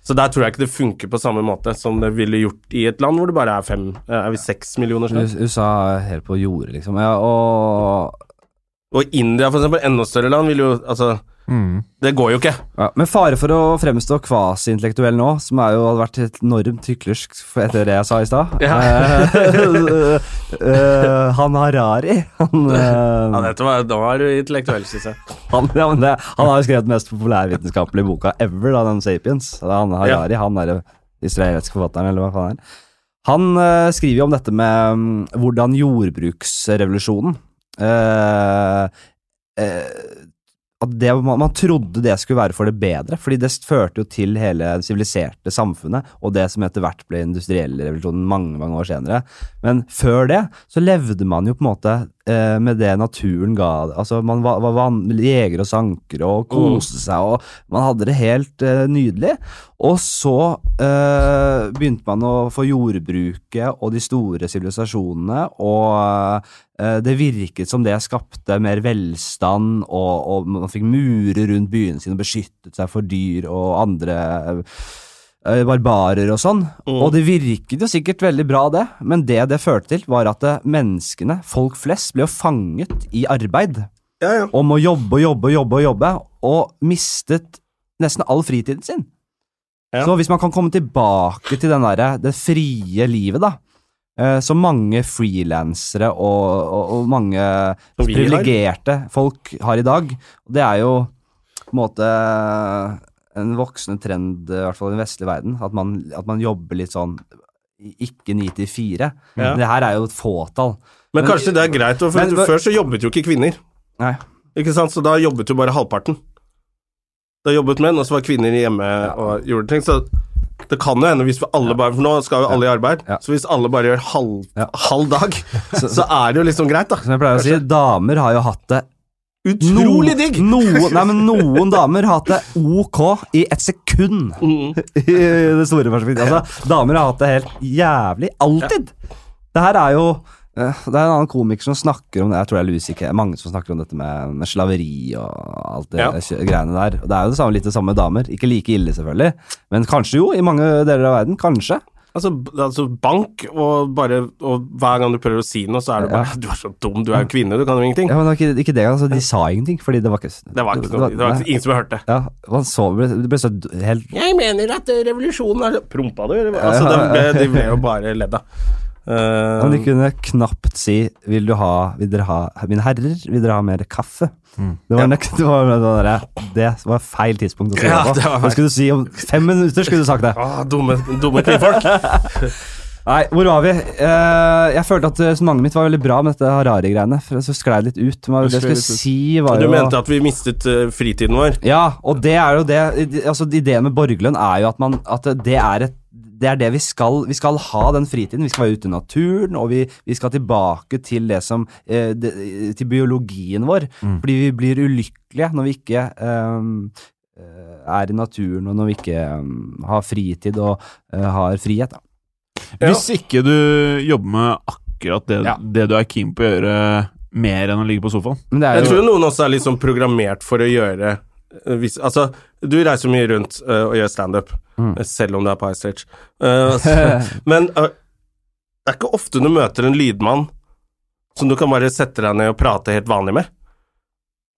Så der tror jeg ikke det funker på samme måte som det ville gjort i et land hvor det bare er fem eh, Er vi seks millioner snart? US- USA er helt på jordet, liksom. Ja, og Og India, for eksempel, enda større land, vil jo Altså, Mm. det går jo ikke. Ja, men fare for å fremstå kvasi-intellektuell nå, som er jo, hadde vært et enormt hyklersk etter det jeg sa i stad Eh, eh, Han Harari Han, eh, Ja, dette var, Da var du intellektuell, syns jeg. han, ja, det, han har jo skrevet den mest populærvitenskapelige boka ever, da, den Sapiens. Det Han Harari, han er israelske forfatteren, eller hva faen det er. Han eh, skriver jo om dette med um, hvordan jordbruksrevolusjonen eh, eh, at det, man, trodde det skulle være for det bedre, fordi det førte jo til hele det siviliserte samfunnet, og det som etter hvert ble industrielle revolusjonen mange mange år senere. Men før det så levde man jo på en måte eh, med det naturen ga. Altså Man var, var jegere og sankere og koste seg, og man hadde det helt eh, nydelig. Og så eh, begynte man å få jordbruket og de store sivilisasjonene, og eh, det virket som det skapte mer velstand, og, og man fikk murer rundt byene sine og beskyttet seg for dyr og andre eh, barbarer og sånn. Mm. Og det virket jo sikkert veldig bra, det, men det det førte til, var at eh, menneskene, folk flest, ble jo fanget i arbeid. Ja, ja. Om å jobbe og jobbe og jobbe og jobbe, og mistet nesten all fritiden sin. Ja. Så hvis man kan komme tilbake til den derre det frie livet, da, så som mange frilansere og, og, og mange privilegerte folk har i dag, det er jo på en måte en voksende trend, i hvert fall i den vestlige verden, at man, at man jobber litt sånn ikke ni til fire. Ja. Det her er jo et fåtall. Men Men- kanskje det er greit, for Men- før så jobbet jo ikke kvinner. Nei. Ikke sant? Så da jobbet jo bare halvparten. Da jobbet menn, og så var kvinner hjemme og gjorde ting. Så det kan jo hende hvis vi alle bare For nå skal jo alle i arbeid. Ja. Så hvis alle bare gjør halv, Ja. halv dag, så er det jo liksom greit, da. Som jeg pleier å si, damer har jo hatt det Utrolig digg! Noen, nei, men noen damer har hatt det ok i et sekund. Mm. I det store perspektivet. Altså, damer har hatt det helt jævlig. Alltid! Det her er jo eh, Det er en annen komiker som snakker om det. Jeg tror det er Louis C.K. Mange som snakker om dette med, med slaveri og alt det Ja. greiene der. Og Det er jo det samme, litt det samme med damer. Ikke like ille, selvfølgelig. Men kanskje jo, i mange deler av verden. Kanskje. Altså, altså bank, og bare Og hver gang du prøver å si noe, så er det bare Ja. Du er så dum, du er jo kvinne, du kan jo ingenting. Ja, men det var ikke, ikke det, altså. De sa ingenting, fordi det var ikke Det var ikke noe, det var ikke ingen som hørte det. Ja, man så, det ble så helt Jeg mener at revolusjonen er Prompa du, eller? Altså, det ble, de ble jo bare ledd av. Eh, Men de kunne knapt si Vil du ha, vil dere ha Mine herrer, vil dere ha mer kaffe? Det, var Ja. nok, det, var, det, var, det var feil tidspunkt å si Ja, det på. Hva skulle du si om fem minutter? skulle du sagt det ah, dumme, dumme kvinnfolk. Nei, hvor var vi? Uh, jeg følte at resonnementet mitt var veldig bra med dette Harari-greiene. For så sklei det litt ut. Men det jeg skulle si, var Du mente at vi mistet uh, fritiden vår? Ja, og det er jo det Altså, ideen med borgerlønn er jo at man At det er et det er det vi skal. Vi skal ha den fritiden. Vi skal være ute i naturen, og vi, vi skal tilbake til det som eh, det, Til biologien vår. Fordi vi blir ulykkelige når vi ikke ehm, eh, er i naturen, og når vi ikke eh, har fritid og eh, har frihet. Da. Hvis ikke du jobber med akkurat det, Ja. det du er keen på å gjøre, mer enn å ligge på sofaen. Men det er Jeg tror noen også er litt sånn programmert for å gjøre hvis, Altså, du reiser mye rundt uh, og gjør standup, Mm. eh, selv om du er på high stage. Uh, så, men uh, det er ikke ofte du møter en lydmann som du kan bare sette deg ned og prate helt vanlig med.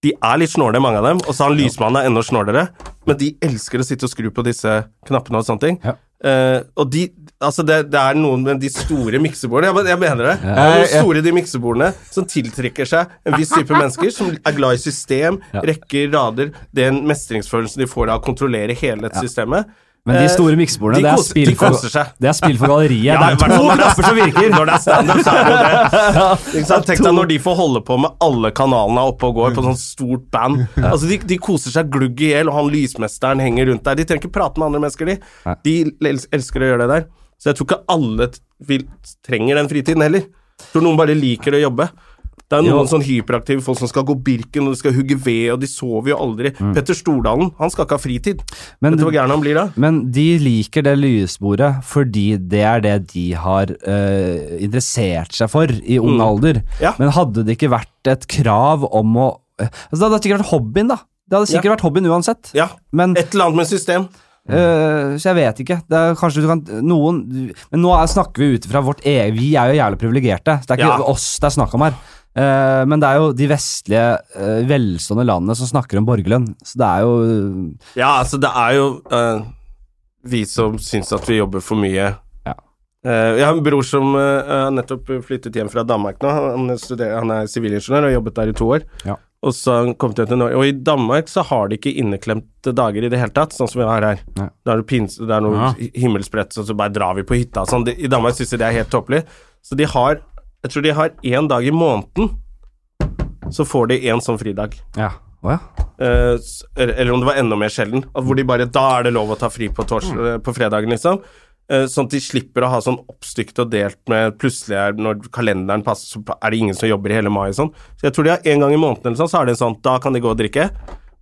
De er litt snåle, mange av dem, og så han lysmannen er enda snålere, men de elsker å sitte og skru på disse knappene og sånne ting. Ja. Eh, og de Altså, det, det er noen med de store miksebordene, jeg, jeg mener det. Det er Ja. noen store de miksebordene som tiltrekker seg en viss type mennesker som er glad i system, Ja. rekker, rader, den mestringsfølelsen de får av å kontrollere hele dette systemet. Men de Eh, store miksebordene, de det er spill de for, koser det er spill for galleriet. Ja, det er to er- knapper som virker! Når det er standup, så er det det. Ja. Tenk deg når de får holde på med alle kanalene oppe og går på sånn stort band. Altså, de, de koser seg glugg i hjel, og han lysmesteren henger rundt der. De trenger ikke prate med andre mennesker, de. De elsker å gjøre det der. Så jeg tror ikke alle vil, trenger den fritiden heller. Jeg tror noen bare liker å jobbe. Det er noen Jo. sånn hyperaktive folk som skal gå Birken og de skal hugge ved, og de sover jo aldri. Petter Stordalen, han skal ikke ha fritid. Men Vet du hvor gæren han blir da? Men de liker det lyesporet fordi det er det de har øh, interessert seg for i ung Mm. alder. Ja. Men hadde det ikke vært et krav om å eh, altså Det hadde sikkert vært hobbyen, da. Det hadde sikkert vært hobbyen uansett. Ja, Men et eller annet med system. Uh, Så jeg vet ikke. Det er kanskje du kan Noen Men nå er, snakker vi ut ifra vårt eget Vi er jo jævlig privilegerte. Det er ikke Ja. oss det er snakk om her. Eh, men det er jo de vestlige, eh, velstående landene som snakker om borgerlønn. Så det er jo Ja, altså det er jo uh, vi som syns at vi jobber for mye. Ja. Uh, jeg har en bror som uh, nettopp flyttet hjem fra Danmark nå. Han, studerer, han er sivilingeniør og har jobbet der i to år. Ja. Og så hjem til Norge. Og i Danmark så har de ikke inneklemte dager i det hele tatt, sånn som vi har her. Nei. Da er det, pins, det er noe Ja. hi- himmelsbrett, og så bare drar vi på hytta og sånn. I Danmark syns de det er helt tåpelig. Så de har Jeg tror de har én dag i måneden, så får de én sånn fridag. Ja. Oh, ja. eh, eller om det var enda mer sjelden, hvor de bare Da er det lov å ta fri på, tors, Mm. eh, på fredagen, liksom. Eh, Sånn at de slipper å ha sånn oppstykket og delt med Plutselig er når kalenderen passer, så er det ingen som jobber i hele mai og sånn. Så jeg tror de har en gang i måneden eller sånn, så er det sånn Da kan de gå og drikke.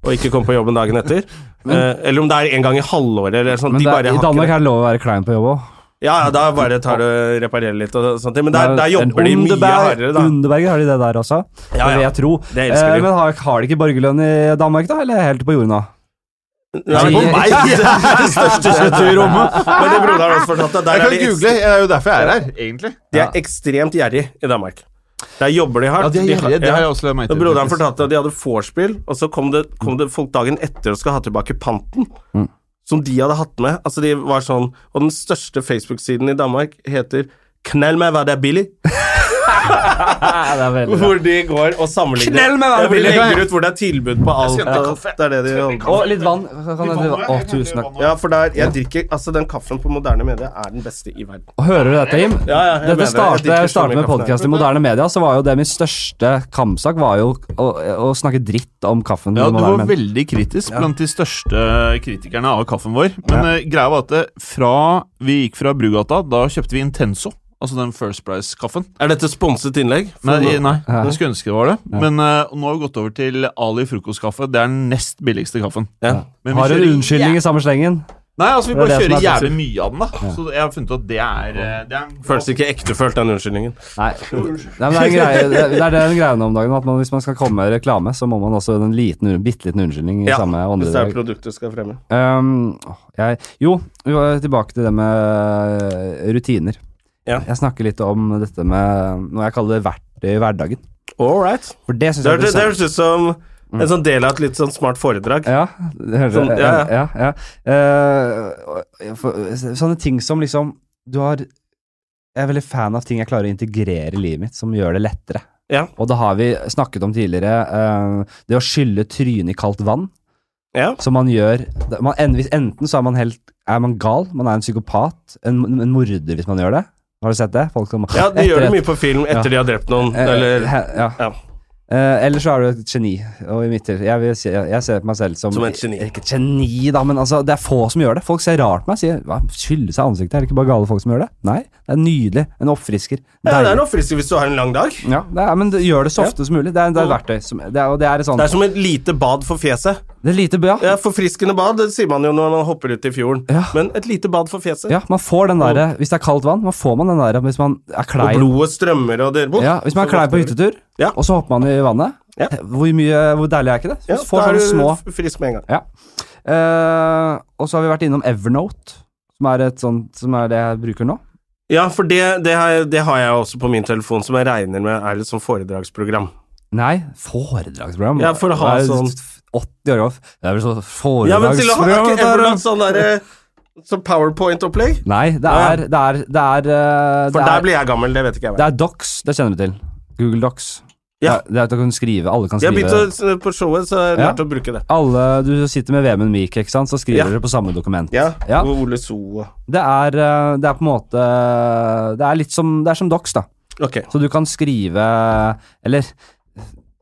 Og ikke komme på jobben dagen etter. Eh, eller om det er en gang i halvåret eller sånn. Men de bare er- i Danmark er det lov å være klein på jobb òg. Ja, ja, da bare tar du reparerer litt og sånt. Men der, der jobber de mye hardere, da. Underberger har de det der også, Ja, det vil ja. jeg tro. Det elsker Eh, de. men har, har de ikke borgerlønn i Danmark, da? Eller helt på jorda? Det Nei, på meg! Det er det største kjøttet i rommet. Men det broderen også fortalte, der Jeg er kan de, google, det er jo derfor jeg er her, egentlig. de er ekstremt gjerrig i Danmark. Der jobber de hardt. Ja, de er gjerrige, det har jeg også meg til. Broderen fortalte at de hadde vorspiel, og så kom det, kom det folk dagen etter og skal ha tilbake panten. Som de hadde hatt med. Altså de var sånn Og den største Facebook-siden i Danmark heter 'Knell meg hva det er billig'. Hvor de går og sammenligner er hvor de legger ut hvor det er tilbud på alt. Det er det de holder på. Og litt vann. Å, tusen takk. Ja, for der, jeg drikker Altså, den kaffen på moderne media er den beste i verden. Og Hører du dette, Jim? Ja, ja, jeg Dette startet, Jeg startet med podkast i moderne media, så var jo det min største kampsak var jo å, å snakke dritt om kaffen. Ja, du var veldig kritisk blant de største kritikerne av kaffen vår. Men ja. greia var at fra vi gikk fra Brugata, da kjøpte vi Intenso. Altså den First Price-kaffen. Er dette sponset innlegg? Nei, nei jeg skulle ønske det var det. Men uh, nå har vi gått over til Ali frokostkaffe. Det er den nest billigste kaffen. Ja. Har en kjører unnskyldning i samme slengen. Nei, altså vi bare kjører er jævlig mye av den, da. Så jeg har funnet ut at det er, eh, det er Føles ikke ektefølt, den unnskyldningen. Nei. Nei, men det, er en greie, det, det er den greia om dagen at man, hvis man skal komme med reklame, så må man også en liten, bitte liten unnskyldning i Ja, samme hvis det er produktet skal fremme. Um, jeg, jo, vi var tilbake til det med eh, rutiner. Ja. Jeg snakker litt om dette med noe jeg kaller verktøy i hverdagen. All right. For det syns Det jeg høres det høres ut som en sånn del av et litt sånn smart foredrag. Ja, det hører Sånn, ja, ja, ja. ja, Uh, for, sånne ting som liksom Du har Jeg er veldig fan av ting jeg klarer å integrere i livet mitt, som gjør det lettere. Ja. Og da har vi snakket om tidligere uh, det å skylle trynet i kaldt vann. Ja. Som man gjør man, Enten så er man helt Er man gal, man er en psykopat, en, en morder hvis man gjør det. Har du sett det? Folk som Ja, de gjør det mye på film etter de har drept noen, Eh, eller ja. Ja. Eh, eller så er du et geni. Og i mitt jeg, vil si, jeg ser på meg selv som Som et geni. Ikke et geni, da, men altså, det er få som gjør det. Folk ser rart på meg sier hva, skylle seg ansiktet. Er det ikke bare gale folk som gjør det? Nei, det er nydelig. En oppfrisker. Ja, det er en oppfrisker hvis du har en lang dag. Ja, det er, men det, gjør det så ofte som mulig. Det er, det er et verktøy. Som, det er, det et sånt Det er som et lite bad for fjeset. Det er lite ja. Ja, Forfriskende bad, det sier man jo når man hopper ut i fjorden. Ja. Men et lite bad for fjeset. Ja, man får den der, Hvis det er kaldt vann, man får man den der hvis man er Og blodet strømmer og det Ja, hvis man er klein på hyttetur, Ja. og så hopper man i vannet. Ja. Hvor mye, hvor deilig er ikke det? Ja, da er du små frisk med en gang. Ja. Eh, og så har vi vært innom Evernote, som er, et sånt, som er det jeg bruker nå. Ja, for det, det, har jeg, det har jeg også på min telefon, som jeg regner med er et sånt foredragsprogram. Nei, foredragsprogram. Ja, for å ha Det sånn- 80 år off. Det er vel sånn Ja, men til å ha foredragsprogram ikke Evernote sånn derre Sånn powerpoint-opplegg? Nei, det er Det er, det er, eh, For det der er, blir jeg gammel, det vet ikke jeg. det er Docs, det kjenner du til. Google Docs. Ja. Det er, at du kan skrive, alle kan Jeg har skrive begynt å, på showet, så jeg har Ja. lært å bruke det. alle, Du sitter med Vemund Meek, ikke sant, så skriver Ja. dere på samme dokument. Ja, Ja. og Ole So og Det er, eh, det er på en måte Det er litt som, det er som Docs, da. Ok. Så du kan skrive Eller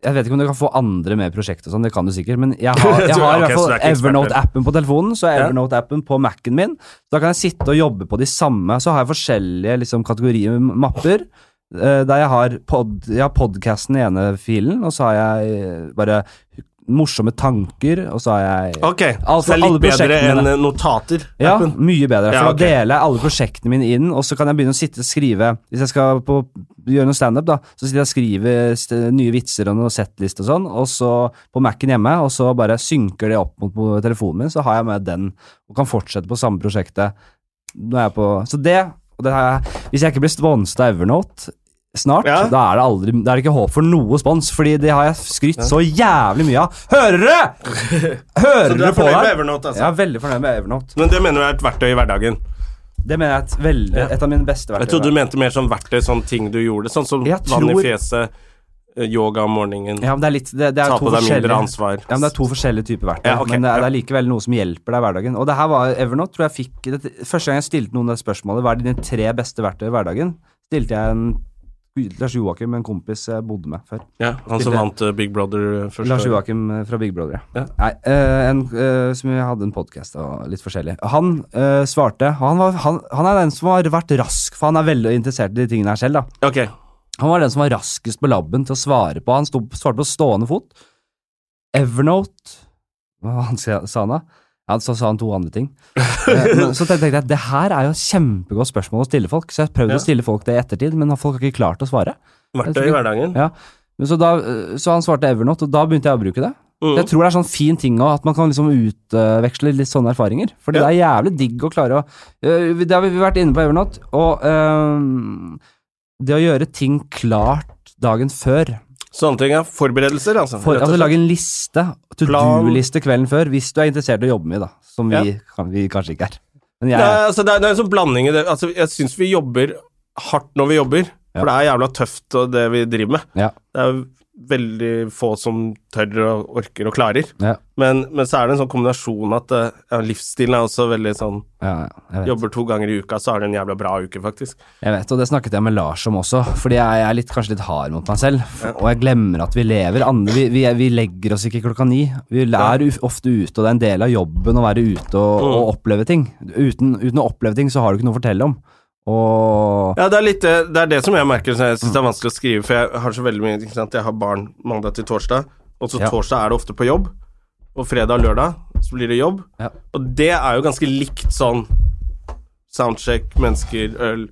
jeg vet ikke om du kan få andre med prosjekt og sånn, det kan du sikkert, men jeg har, jeg har i Ok, hvert så fall du er ikke ekspert, Evernote-appen på telefonen, så er Ja. Evernote-appen på Mac-en min. Så da kan jeg sitte og jobbe på de samme, så har jeg forskjellige liksom, kategorier, mapper, eh, der jeg har, pod, jeg har podcasten i ene filen, og så har jeg eh, bare morsomme tanker, og så har jeg Ok, altså, så det er litt bedre enn mine. eh, notater? ja, mye bedre. For Ja, okay. da deler jeg alle prosjektene mine inn, og så kan jeg begynne å sitte og skrive Hvis jeg skal på, gjøre noe standup, da, så sitter jeg og skriver nye vitser og noe setlist og sånn, og så på Mac-en hjemme, og så bare synker det opp mot telefonen min, så har jeg med den, og kan fortsette på samme prosjektet. Nå er på Så det, har Hvis jeg ikke blir sponset av Evernote snart, Ja. da er det aldri Da er det ikke håp for noe spons, fordi det har jeg skrytt så jævlig mye av. Hører dere?! Hører du dere er på med? Evernote, altså? Jeg er veldig fornøyd med Evernote. Men det mener du er et verktøy i hverdagen? Det mener jeg er et, veldig, et av mine beste verktøy. Jeg trodde du mente mer sånn verktøy, sånn ting du gjorde, sånn som tror, vann i fjeset, yoga om morgenen, ja, men det er litt det, det er ta på deg mindre ansvar. ja, men det er to forskjellige typer verktøy, Ja, okay. men det er, ja. det er likevel noe som hjelper deg i hverdagen. Og det her var Evernote, tror jeg fikk det, Første gang jeg stilte noen det spørsmålet, hva er dine tre beste verktøy i hverdagen, stilte jeg en Lars Joakim, en kompis jeg bodde med før. Ja, Han som vant eh, Big Brother først? Lars. Joakim eh, fra Big Brother, Ja. Nei, eh, en, eh, som jeg hadde en podkast og litt forskjellig. Han uh, svarte han, var, han, han er den som har vært rask, for han er veldig interessert i de tingene her selv. da Ok. Han var den som var raskest på labben til å svare på. Han stod, svarte på stående fot. Evernote Hva han sa han da? Ja, så sa han to andre ting. Eh, men så tenkte jeg at det her er jo et kjempegodt spørsmål å stille folk, så jeg prøvde Ja. å stille folk det i ettertid, men folk har ikke klart å svare. Verktøy i hverdagen. Ja. Så, da, eh, så han svarte Evernote, og da begynte jeg å bruke det. Mm. Jeg tror det er sånn fin ting også, at man kan liksom utveksle litt sånne erfaringer. Fordi Ja. det er jævlig digg å klare å øh, Det har vi vært inne på Evernote, og øhm, det å gjøre ting klart dagen før Sånne ting, ja. Forberedelser, altså. for, Altså lage en liste, to do-liste kvelden før, hvis du er interessert i å jobbe med, da. Som vi, Ja. kan, vi kanskje ikke er. Men jeg, Nei, altså, det, er, det er en sånn blanding i det. Altså, jeg syns vi jobber hardt når vi jobber, Ja. for det er jævla tøft og det vi driver med. Ja. Det er veldig få som tør og orker og klarer. Ja. Men, men så er det en sånn kombinasjon at eh, ja, livsstilen er også veldig sånn ja. Jobber to ganger i uka, så er det en jævla bra uke, faktisk. Jeg vet, og det snakket jeg med Lars om også, fordi jeg er litt, kanskje litt hard mot meg selv. Og jeg glemmer at vi lever. Andre, vi, vi, vi legger oss ikke klokka ni. Vi er ofte ute, og det er en del av jobben å være ute og, Mm. og oppleve ting. Uten, uten å oppleve ting, så har du ikke noe å fortelle om. Og Ja, det er litt det, er det som jeg merker som jeg syns er vanskelig å skrive, for jeg har så veldig mye ikke sant? Jeg har barn mandag til torsdag, og så Ja. torsdag er det ofte på jobb, og fredag og lørdag så blir det jobb. Ja. Og det er jo ganske likt sånn soundcheck, mennesker, øl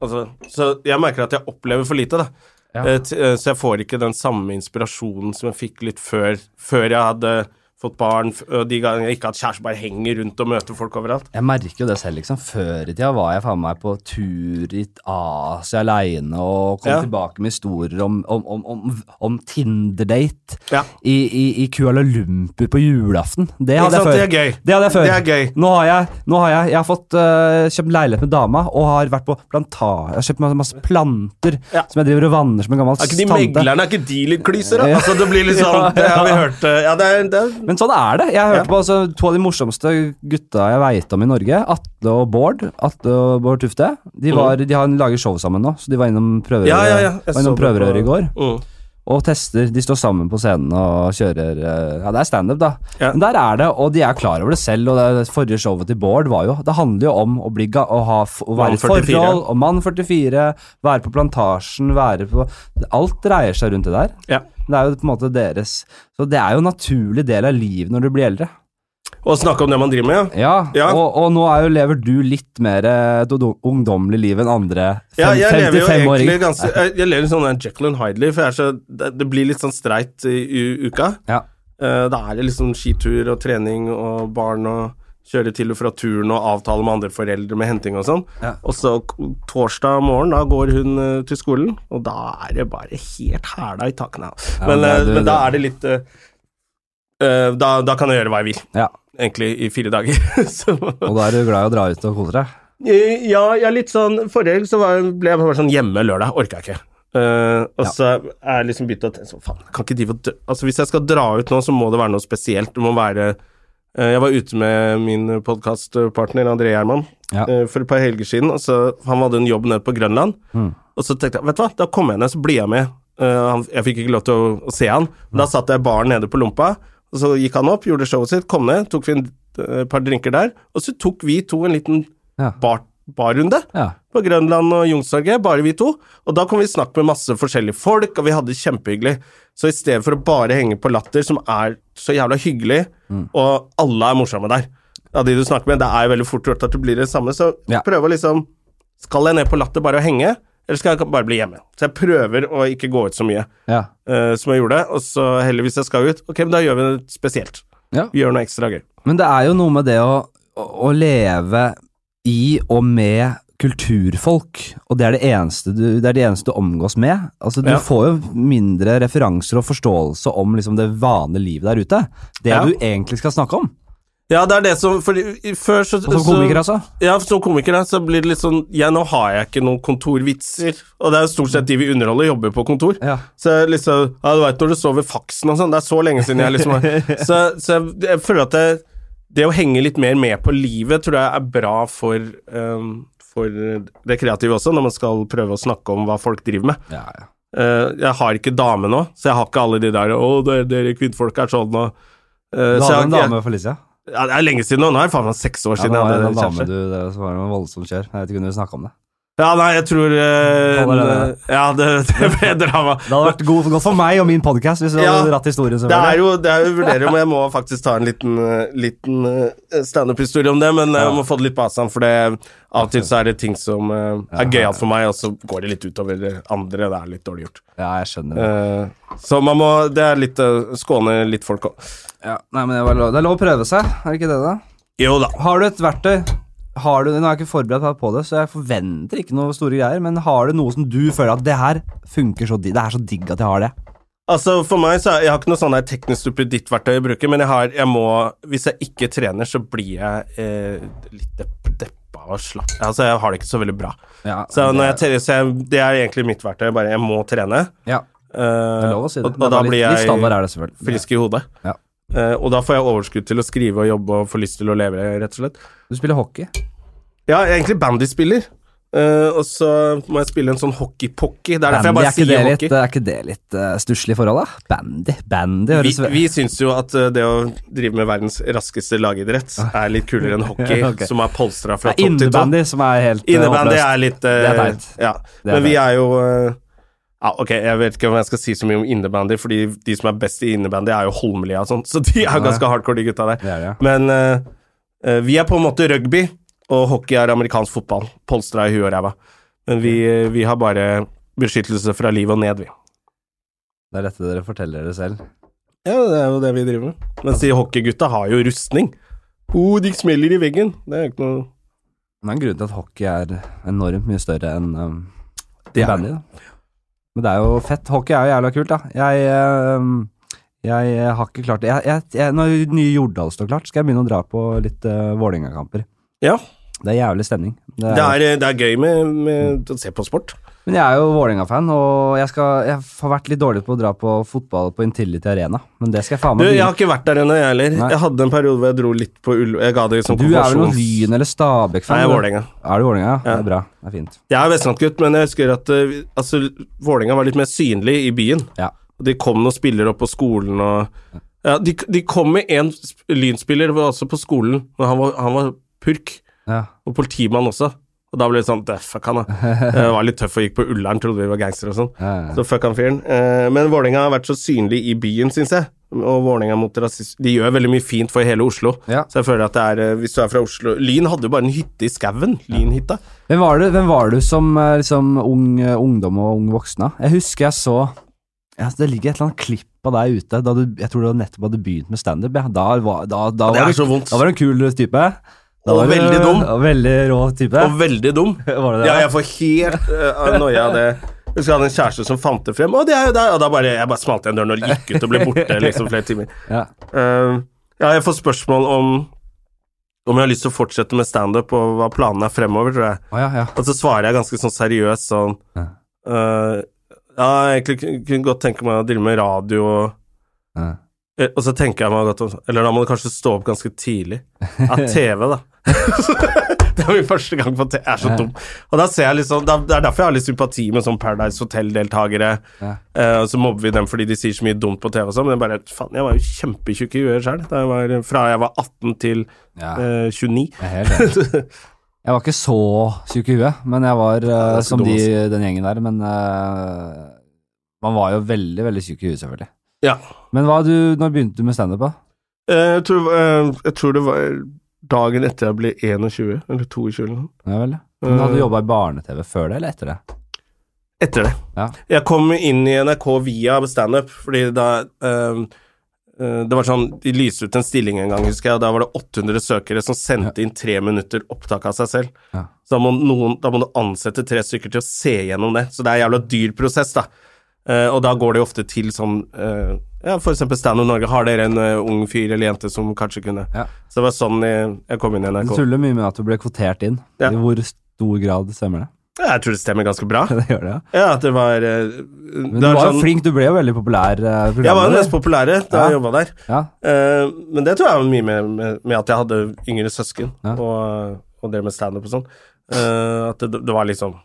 Altså, så jeg merker at jeg opplever for lite, da. Ja. Eh, eh, Så jeg får ikke den samme inspirasjonen som jeg fikk litt før, før jeg hadde fått barn, de ganger ikke hadde kjæreste, bare henger rundt og møter folk overalt. jeg merker jo det selv, liksom. Før i tida var jeg faen meg på tur i Asia aleine og kom Ja. tilbake med historier om, om, om, om, Tinder-date Ja. i, i, i Kuala Lumpur på julaften. Det hadde jeg før. Det er gøy. Det hadde jeg før. Det er gøy. Nå har jeg, nå har jeg, jeg har fått uh, kjøpt leilighet med dama og har vært på planta... Jeg har kjøpt masse, masse planter Ja. som jeg driver og vanner som en gammel Er ikke de meglerne, er ikke de litt klyser, da? Altså, det blir litt sånn Det har vi hørt eh, Ja, det er, det er Men sånn er det. Jeg hørte Ja. på altså, to av de morsomste gutta jeg veit om i Norge. Atle og Bård. Atle og Bård Tufte. De, var, de har lager show sammen nå, så de var innom prøverøret Mm. Ja, ja, ja. Var innom prøverøret i går. Mm. Og tester. De står sammen på scenen og kjører øh, Ja, det er standup, da. Men der er det, og de er klar over det selv. Og det forrige showet til Bård var jo Det handler jo om å, bli, ga- å, ha, å være i forhold, og mann 44, være på plantasjen, være på Alt dreier seg rundt det der. Ja. Det er jo på en måte deres Så det er jo en naturlig del av livet når du blir eldre. Og snakke om det man driver med, ja. Ja, Ja. Og, og nå er jo, lever du litt mer eh, et ungdommelig liv enn andre Ja, fem- jeg lever jo egentlig 55-åringer. ganske Jeg, jeg lever sånn Jekyll and Hyde-liv, for så, det, det blir litt sånn streit i, i uka. Ja. Uh, da er det liksom skitur og trening og barn og kjøre til og fra turen og avtale med andre foreldre med henting og sånn. Ja. Og så torsdag morgen, da går hun uh, til skolen, og da er det bare helt hæla i takene. Ja, men, det eh, men da er det litt uh, da, da kan jeg gjøre hva jeg vil, Ja. egentlig, i fire dager. Og da er du glad i å dra ut og kose deg? Ja, jeg er litt sånn Forrige helg så var, ble jeg bare sånn hjemme lørdag. Orka jeg ikke. Uh, og Ja. så er jeg liksom begynt å tenke sånn Faen, kan ikke drive og dø Altså, hvis jeg skal dra ut nå, så må det være noe spesielt. Det må være Jeg var ute med min podkastpartner André Gjerman Ja. eh, for et par helger siden. Og så, han hadde en jobb nede på Grønland. Mm. Og så tenkte jeg, vet du hva, da kommer jeg ned, så blir jeg med. Eh, jeg fikk ikke lov til å, se han. Da satt jeg i baren nede på Lompa, og så gikk han opp, gjorde showet sitt, kom ned, tok vi eh, par drinker der, og så tok vi to en liten Ja. bar, barrunde ja. På Grønland og Youngstorget, bare vi to. Og da kom vi snakke med masse forskjellige folk, og vi hadde det kjempehyggelig. Så i stedet for å bare henge på latter, som er så jævla hyggelig, Mm. og alle er morsomme der av de du snakker med, det er jo veldig fort gjort at det blir det samme, så Ja. prøv å liksom Skal jeg ned på latter bare å henge, eller skal jeg bare bli hjemme? Så jeg prøver å ikke gå ut så mye ja. uh, som jeg gjorde, og så heller hvis jeg skal ut, ok, men da gjør vi det spesielt. Ja. Vi gjør noe ekstra gøy. Men det er jo noe med det å, å leve i og med kulturfolk, og det er det eneste du, det er det eneste du omgås med. Altså, du Ja. får jo mindre referanser og forståelse om liksom, det vanlige livet der ute. Det Ja. du egentlig skal snakke om. Ja, det er det som For før så Og som komiker, altså. Ja, som komiker så blir det litt sånn Ja, nå har jeg ikke noen kontorvitser. Og det er jo stort sett de vi underholder, jobber på kontor. Ja. Så liksom Ja, du veit når du sover faksen og sånn, det er så lenge siden jeg liksom Så, så jeg, jeg føler at det, det å henge litt mer med på livet tror jeg er bra for, um, for det kreative også, når man skal prøve å snakke om hva folk driver med. Ja, ja. Uh, jeg har ikke dame nå, så jeg har ikke alle de der 'Å, dere, dere kvinnfolk er sånn', og uh, Du så jeg, en dame, Felicia? ja, Det er lenge siden nå. Nå er det faen meg seks år Ja, siden det jeg var en hadde dame du, det var en voldsom kjør. Jeg vet ikke om du snakke om det. Ja, nei, jeg tror uh? Ja, det, det ble drama. Det hadde vært god, godt for meg og min podkast hvis du Ja, hadde dratt historien. Det er jo det er jo vurderer om jeg må faktisk ta en liten, eh, liten eh, standup-historie om det, men jeg må få det litt på avstand, for det, av og til så er det ting som uh, er gøyalt for meg, og så går det litt utover andre. Det er litt dårlig gjort. Ja, jeg skjønner. Eh, så man må Det er litt uh, skåne litt folk òg. Ja, nei, men det, lov, det er lov å prøve seg, er det ikke det, da? Jo da. Har du et verktøy har du, Nå er jeg ikke forberedt på det, så jeg forventer ikke noe store greier, men har du noe som du føler at det her funker så digg, det er så digg at jeg har det? Altså For meg så Jeg har ikke noe sånn teknisk duppeditt-verktøy jeg bruker, men jeg har Jeg må Hvis jeg ikke trener, så blir jeg eh, litt depp, deppa og slapp Altså, jeg har det ikke så veldig bra. Ja, Så det, trener, så jeg, det er egentlig mitt verktøy. Bare jeg må trene. ja, å si og, og da litt, blir jeg frisk i hodet. Ja. Eh, og da får jeg overskudd til å skrive og jobbe og få lyst til å leve, rett og slett. Du spiller hockey. Ja, jeg er egentlig bandyspiller. Uh, og så må jeg spille en sånn hockey-pocky. Det er derfor jeg bare sier det litt, hockey. er ikke det litt uh, stusslig forhold, da? Bandy, bandy Vi, vi syns jo at uh, det å drive med verdens raskeste lagidrett er litt kulere enn hockey, okay. som er polstra fra topp til tå. Innebandy som er helt Innebandy er litt eh, Det er teit. Ja. Det er Men vi er jo eh, ja, ok, Jeg vet ikke om jeg skal si så mye om innebandy, fordi de som er best i innebandy, er jo Holmlia og sånn, så de er jo ganske hardcore, de gutta der. Det er det, ja. Men eh, eh, vi er på en måte rugby, og hockey er amerikansk fotball. Polstra i huet og ræva. Men vi, vi har bare beskyttelse fra livet og ned, vi. Det er dette dere forteller dere selv. Ja, det er jo det vi driver med. Mens de hockeygutta har jo rustning. Oh, de smeller i veggen. Det er ikke noe Det er en grunn til at hockey er enormt mye større enn um, Det er bandy. Da. Men det er jo fett. Hockey er jo jævla kult, da. Jeg, um, jeg har ikke klart det. Jeg, jeg, jeg, når nye Jordal står klart, skal jeg begynne å dra på litt uh, Vålerenga-kamper. Ja, Det er jævlig stemning. Det er, det er, eh, det er gøy med, med å se på sport. Men jeg er jo Vålerenga-fan, og jeg, skal, jeg har vært litt dårlig på å dra på fotball på Intility Arena. Men det skal jeg faen Du, meg jeg har ikke vært der ennå, jeg heller. Jeg hadde en periode hvor jeg dro litt på Ull... Jeg ga det som Du er vel noen Lyn eller Stabæk-fan? Nei, jeg er du? Vålerenga. Er du Vålerenga? Ja. Det er bra. Det er fint. Jeg er vestkantgutt, men jeg husker at uh, altså, Vålerenga var litt mer synlig i byen. Ja. De kom noen spillere opp på skolen og Ja, de, de kom med en sp- lynspiller var også på skolen, men han var, han var purk. Ja. Og politimann også. Og da ble det sånn Fuck han, da. Jeg var litt tøff og gikk på Ullern, trodde vi var gangstere og sånn. Ja, ja. Så fuck han fyren. Eh, men Vålerenga har vært så synlig i byen, syns jeg. Og Vålerenga mot rasisme De gjør veldig mye fint for hele Oslo. Ja. Så jeg føler at det er eh, Hvis du er fra Oslo Lyn hadde jo bare en hytte i skauen. Lynhytta. Hvem var du, hvem var du som eh, liksom, ung, ungdom og ung voksen? da? Jeg husker jeg så Det ligger et eller annet klipp av deg ute da du, jeg tror du nettopp hadde begynt med standup. Ja. Da, var- da, da, Det er du, så vondt. da var du en kul type. Da Og du- veldig dum. og veldig rå type. Og veldig dum. var det det? Ja, jeg får helt uh, noia av det. Jeg husker jeg hadde en kjæreste som fant det frem, og det er jo der. Og da bare, jeg bare smalt igjen døren og gikk ut og ble borte liksom flere timer. Ja. Uh, ja, jeg får spørsmål om om jeg har lyst til å fortsette med standup, og hva planene er fremover, tror jeg. Oh, ja, ja. Og så svarer jeg ganske sånn seriøst sånn Ja. eh, Ja, jeg egentlig kunne- godt tenke meg å drive med radio og Og så tenker jeg meg godt om Eller da må du kanskje stå opp ganske tidlig. Ja, TV, da. det er min første gang på TV. Jeg er så dum. Og da ser jeg liksom Det er derfor jeg har litt sympati med sånn Paradise Hotel-deltakere. Ja. Uh, så mobber vi dem fordi de sier så mye dumt på TV og sånn, men jeg bare Faen, jeg var jo kjempetjukk i huet sjøl. Fra jeg var 18 til ja. uh, 29. Jeg er var ikke så tjukk i huet, men jeg var eh, er som de, den gjengen der. Men eh, man var jo veldig, veldig tjukk i huet, selvfølgelig. Ja. Men hva du, når begynte du med standup? Eh, jeg, tror, eh, jeg tror det var dagen etter jeg ble 21, eller 22 eller noe. Ja vel. Men hadde du Eh, jobba i barne-TV før det, eller etter det? Etter det. Ja. Jeg kom inn i NRK via standup, fordi da Det var sånn De lyste ut en stilling en gang, husker jeg, og da var det 800 søkere som sendte inn tre minutter opptak av seg selv. Ja. Så da må, noen, da må du ansette tre stykker til å se gjennom det. Så det er en jævla dyr prosess, da. Eh, og da går det jo ofte til sånn uh, Ja, eksempel Stand Up Norge. Har dere en uh, ung fyr eller jente som kanskje kunne Ja. Så det var sånn jeg, jeg kom inn i Du NRK. tuller mye med at du ble kvotert inn. Ja. I hvor stor grad stemmer det? Ja, Jeg tror det stemmer ganske bra. det gjør det, ja. Ja, det var Men du var jo sånn- flink, du ble jo veldig populær. Jeg var den mest populære da jeg jobba der. Ja, men det tror jeg var mye med, med, med at jeg hadde yngre søsken og, og det med standup og sånn. At det, det var liksom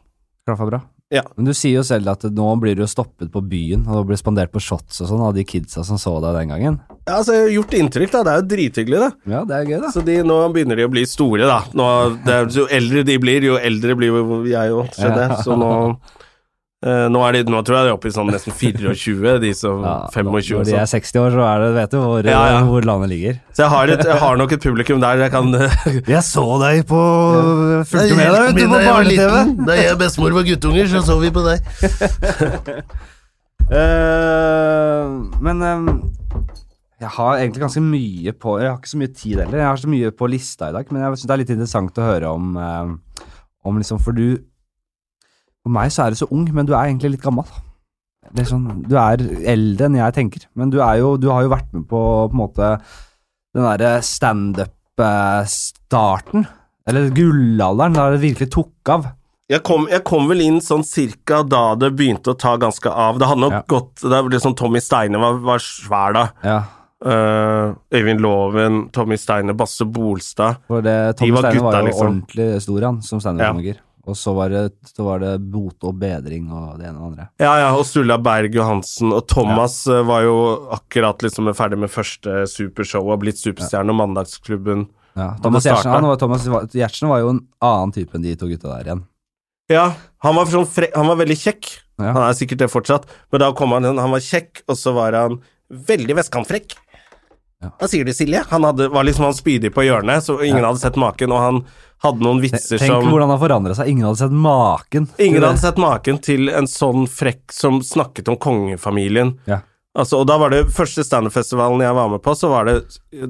Klaffa bra. Ja. Men du sier jo selv at nå blir du jo stoppet på byen, og du blir spandert på shots og sånn av de kidsa som så deg den gangen. Ja, altså, jeg har gjort inntrykk, da. Det er jo drithyggelig, det. Ja, det er gøy, da. Så de, nå begynner de å bli store, da. Nå, det, er- jo eldre de blir, jo eldre blir jo jeg òg, skjønner jeg. Så nå nå, er de, nå tror jeg de er oppe i sånn nesten 24, de som Ja, 25 og Når de er sånn. 60 år, så er det, vet du hvor, Ja, ja. hvor landet ligger. Så jeg har, et, jeg har nok et publikum der jeg kan Jeg så deg på Fulgte med deg ute på barne-TV. Da jeg og bestemor var guttunger, så så vi på deg. uh, men eh, jeg har egentlig ganske mye på Jeg har ikke så mye tid heller. Jeg har så mye på lista i dag, men jeg synes det er litt interessant å høre om, eh, om liksom, For du For meg så er du så ung, men du er egentlig litt gammel. Det er sånn, du er eldre enn jeg tenker, men du, jo, du har jo vært med på på en måte den derre standup-starten. Eller gullalderen, da det virkelig tok av. Jeg kom, jeg kom vel inn sånn cirka da det begynte å ta ganske av. Det hadde nok Ja. gått Det ble sånn Tommy Steine var, var svær da. Ja, Uh, Øyvind Loven, Tommy Steine, Basse Bolstad. For det, De var Steine var jo liksom. ordentlig stor, han, som standup-komiker. Og så var, det, så var det bot og bedring og det ene og det andre. Ja, ja, og Sturla Berg Johansen. Og Thomas ja. var jo akkurat liksom ferdig med første supershow og blitt superstjerne og Mandagsklubben. Ja, Thomas Gjertsen, var, Thomas Gjertsen var jo en annen type enn de to gutta der igjen. Ja, han var, sånn fre han var veldig kjekk. Ja. Han er sikkert det fortsatt, men da kom han inn, Han var kjekk, og så var han veldig vestkantfrekk. Ja. Hva sier du, Silje? Han hadde, var liksom han spydig på hjørnet, så ingen hadde sett maken, og han hadde noen vitser Tenk som hvordan han forandra seg. Ingen hadde sett maken. Ingen hadde sett maken til en sånn frekk som snakket om kongefamilien. Ja. Altså, og da var det første standup-festivalen jeg var med på, så var det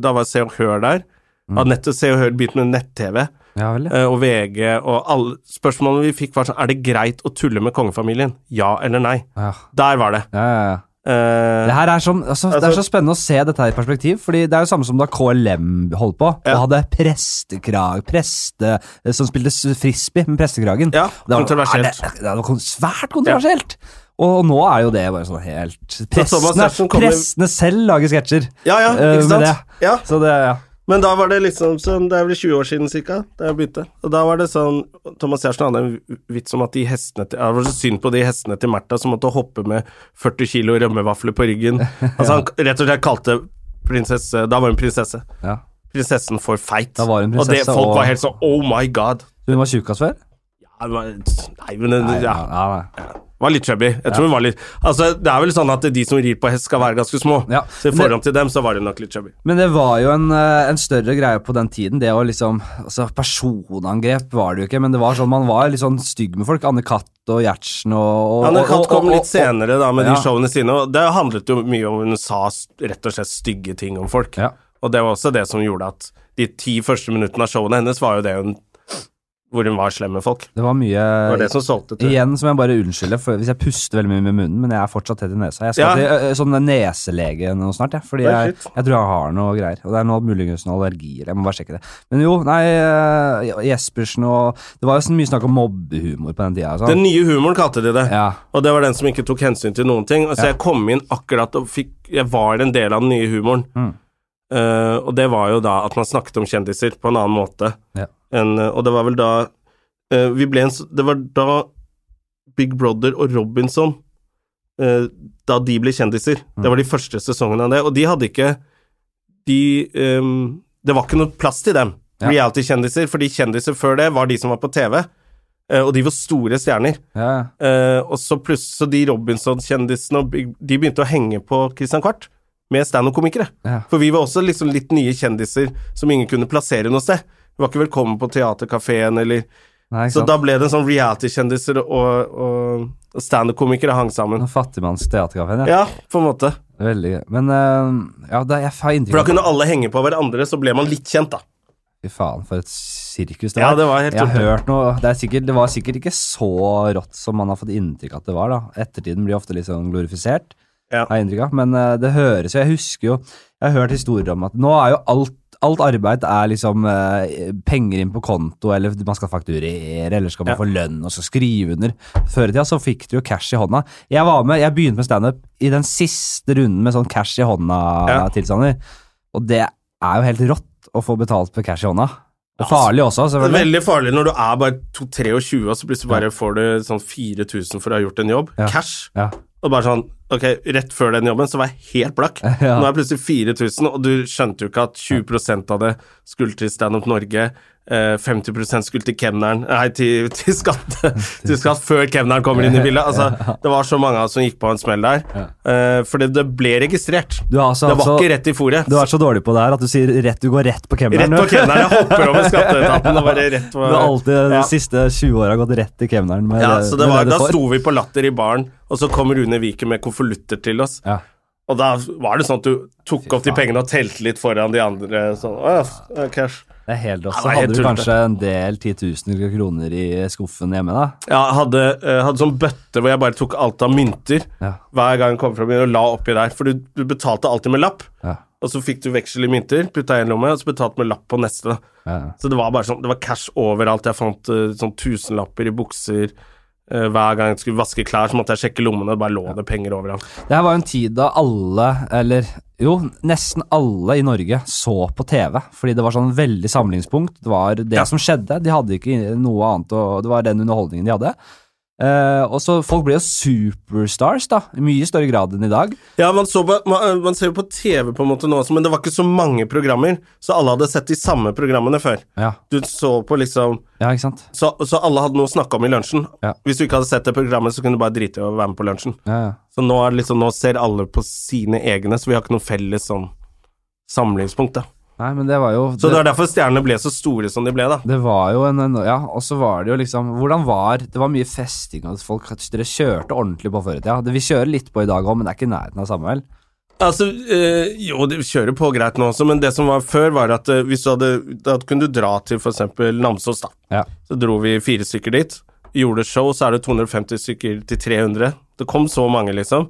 Da var Se og Hør der. Mm. Hadde nettopp Se og Hør begynt med nett-TV, ja. eh, og VG, og alle spørsmålene vi fikk, var sånn Er det greit å tulle med kongefamilien? Ja eller nei? Ja, Der var det. ja, ja, ja. Eh, Det her er, sånn, altså, det er Altså- så spennende å se dette her i perspektiv, fordi det er jo samme som da KLM holdt på, Ja. og hadde prestekrag, preste, som spilte frisbee med prestekragen. ja, Det var, kontroversielt. Ja, det, det var svært kontroversielt. Og nå er jo det bare sånn helt Prestene, prestene selv lager sketsjer. Ja, ja, eh, ikke sant? Uh, Ja, Så det, ja. Men da var det liksom sånn Det er vel 20 år siden ca. da jeg begynte. Og da var det sånn Thomas Giertsen hadde en vits om at de hestene til, Det var så synd på de hestene til Märtha som måtte hoppe med 40 kilo rømmevafler på ryggen. Altså Han rett og slett kalte prinsesse Da var hun prinsesse. ja. Prinsessen for feit. Da var hun prinsesse, og det folk og- var helt sånn Oh my god. Hun var tjukkas før? Ja, men nei, men det, Nei, ja, ja, nei. Var litt chubby. Jeg tror hun var litt Altså, det er vel sånn at de som rir på hest, skal være ganske små. Ja, Så i forhold til dem, så var hun nok litt chubby. Men det var jo en, eh, en større greie på den tiden. Det å liksom Altså, personangrep var det jo ikke, men det var sånn man var litt sånn stygg med folk. Anne Katt og Gjertsen og, og Anne Katt kom litt senere da med Ja. de showene sine, og det handlet jo mye om hun sa rett og slett stygge ting om folk. Ja. Og det var også det som gjorde at de ti første minuttene av showene hennes var jo det hun Hvor hun var slem med folk. Det var mye Det var det som solgte, til. Igjen så må jeg bare unnskylde for hvis jeg puster veldig mye med munnen, men jeg er fortsatt tett i nesa. Jeg skal Ja. til sånn neselege nå snart, ja, fordi jeg, jeg tror jeg har noe greier. Og det er noe muligens noen allergier. Jeg må bare sjekke det. Men jo, nei, Jespersen og Det var jo sånn mye snakk om mobbehumor på den tida. Sånn. Den nye humoren kalte de det. Ja. Og det var den som ikke tok hensyn til noen ting. Altså, Ja. jeg kom inn akkurat og fikk Jeg var en del av den nye humoren. Mm. Eh, og det var jo da at man snakket om kjendiser på en annen måte. Ja. En, og det var vel da uh, vi ble en, Det var da Big Brother og Robinson uh, Da de ble kjendiser. Mm. Det var de første sesongene av det. Og de hadde ikke De um, Det var ikke noe plass til dem, Ja. reality-kjendiser, fordi kjendiser før det var de som var på TV. eh, og de var store stjerner. Ja. Eh, og så plutselig så de Robinson-kjendisene De begynte å henge på Christian Kvart med standup-komikere. Ja. For vi var også liksom litt nye kjendiser som ingen kunne plassere noe sted. Vi var ikke velkommen på teaterkafeen eller Nei, Så da ble det en sånn reality-kjendiser og, og, og standup-komikere hang sammen. Fattigmannsteaterkafeen, Fattigmanns teaterkafeen, ja. Ja, på en måte. Veldig gøy. Men uh, ja, det, er feil For da kunne alle henge på hverandre, så ble man litt kjent, da. Fy faen, for et sirkus det Ja, var. det var helt jeg har hørt noe det, er sikkert, det var sikkert ikke så rått som man har fått inntrykk at det var. da Ettertiden blir ofte litt sånn glorifisert, Ja. har jeg inntrykk av. Men eh, det høres jo Jeg husker jo Jeg har hørt historier om at nå er jo alt Alt arbeid er liksom eh, penger inn på konto, eller man skal fakturere, eller skal man Ja. få lønn og skal skrive under. Før i tida så fikk du jo cash i hånda. Jeg var med, jeg begynte med standup i den siste runden med sånn cash i hånda-tilstander. Og det er jo helt rått å få betalt med cash i hånda. Og farlig også, Det er selvfølgelig. veldig farlig når du er bare 2-23, og så plutselig bare får du sånn 4000 for å ha gjort en jobb. Ja. Cash. Ja. Og bare sånn Ok, rett før den jobben så var jeg helt blakk. Ja. Nå er jeg plutselig 4000, og du skjønte jo ikke at 20% av det skulle til Stand Up Norge. Eh, 50% skulle til kemneren Nei, til, til, skatt, til skatt før kemneren kommer inn i bildet. Altså, det var så mange av oss som gikk på en smell der. Uh, for det, det ble registrert. Altså, det var altså, ikke rett i fòret. du er så dårlig på det her at du sier rett, du går rett på Rett kemneren. på kemneren. Jeg hopper over skatteetaten og bare rett på Du har alltid de Ja. siste 20 åra gått rett til kemneren. Med, Ja, så det var, du Da sto vi på Latter i baren, og så kom Rune Viken med konvolutter til oss. Ja. Og da var det sånn at du tok opp de pengene og telte litt foran de andre. Sånn, cash. Det er helt også. Hadde du kanskje en del titusener kroner i skuffen hjemme, da. Ja, hadde, eh, hadde sånn bøtte hvor jeg bare tok alt av mynter Ja. hver gang jeg kom fra byen og la oppi der. For du, du betalte alltid med lapp, Ja. og så fikk du veksel i mynter, putta i en lomme, og så betalte med lapp på neste. Ja. Så det var bare sånn, det var cash overalt. Jeg fant eh, sånn tusenlapper i bukser. Eh, hver gang jeg skulle vaske klær, så måtte jeg sjekke lommene, og bare lå det penger overalt. Det her var jo en tid da alle, eller jo, nesten alle i Norge så på TV, fordi det var sånn veldig samlingspunkt. Det var det Ja. som skjedde. De hadde ikke noe annet, og det var den underholdningen de hadde. Eh, og så Folk ble jo superstars, da, i mye større grad enn i dag. Ja, man, så på, man, man ser jo på TV på en måte nå også, men det var ikke så mange programmer, så alle hadde sett de samme programmene før. Ja, Du så på liksom ja ikke sant? Så, så alle hadde noe å snakke om i lunsjen. Ja. Hvis du ikke hadde sett det programmet, så kunne du bare drite i å være med på lunsjen. Ja, ja. Så nå det liksom, nå ser alle på sine egne, så vi har ikke noe felles sånn samlingspunkt, da. Nei, men det var jo Så det var derfor stjernene ble så store som de ble, da. Det var jo en, en Ja, og så var det jo liksom Hvordan var Det var mye festing, og folk Dere kjørte ordentlig på før i tida. Det Vi kjører litt på i dag òg, men det er ikke i nærheten av samme, vel? Altså, øh, jo, de kjører på greit nå også, men det som var før, var at øh, hvis du hadde Da kunne du dra til eksempel Namsos, da. Ja. Så dro vi fire stykker dit. Gjorde show, så er det 250 stykker til 300. Det kom så mange, liksom,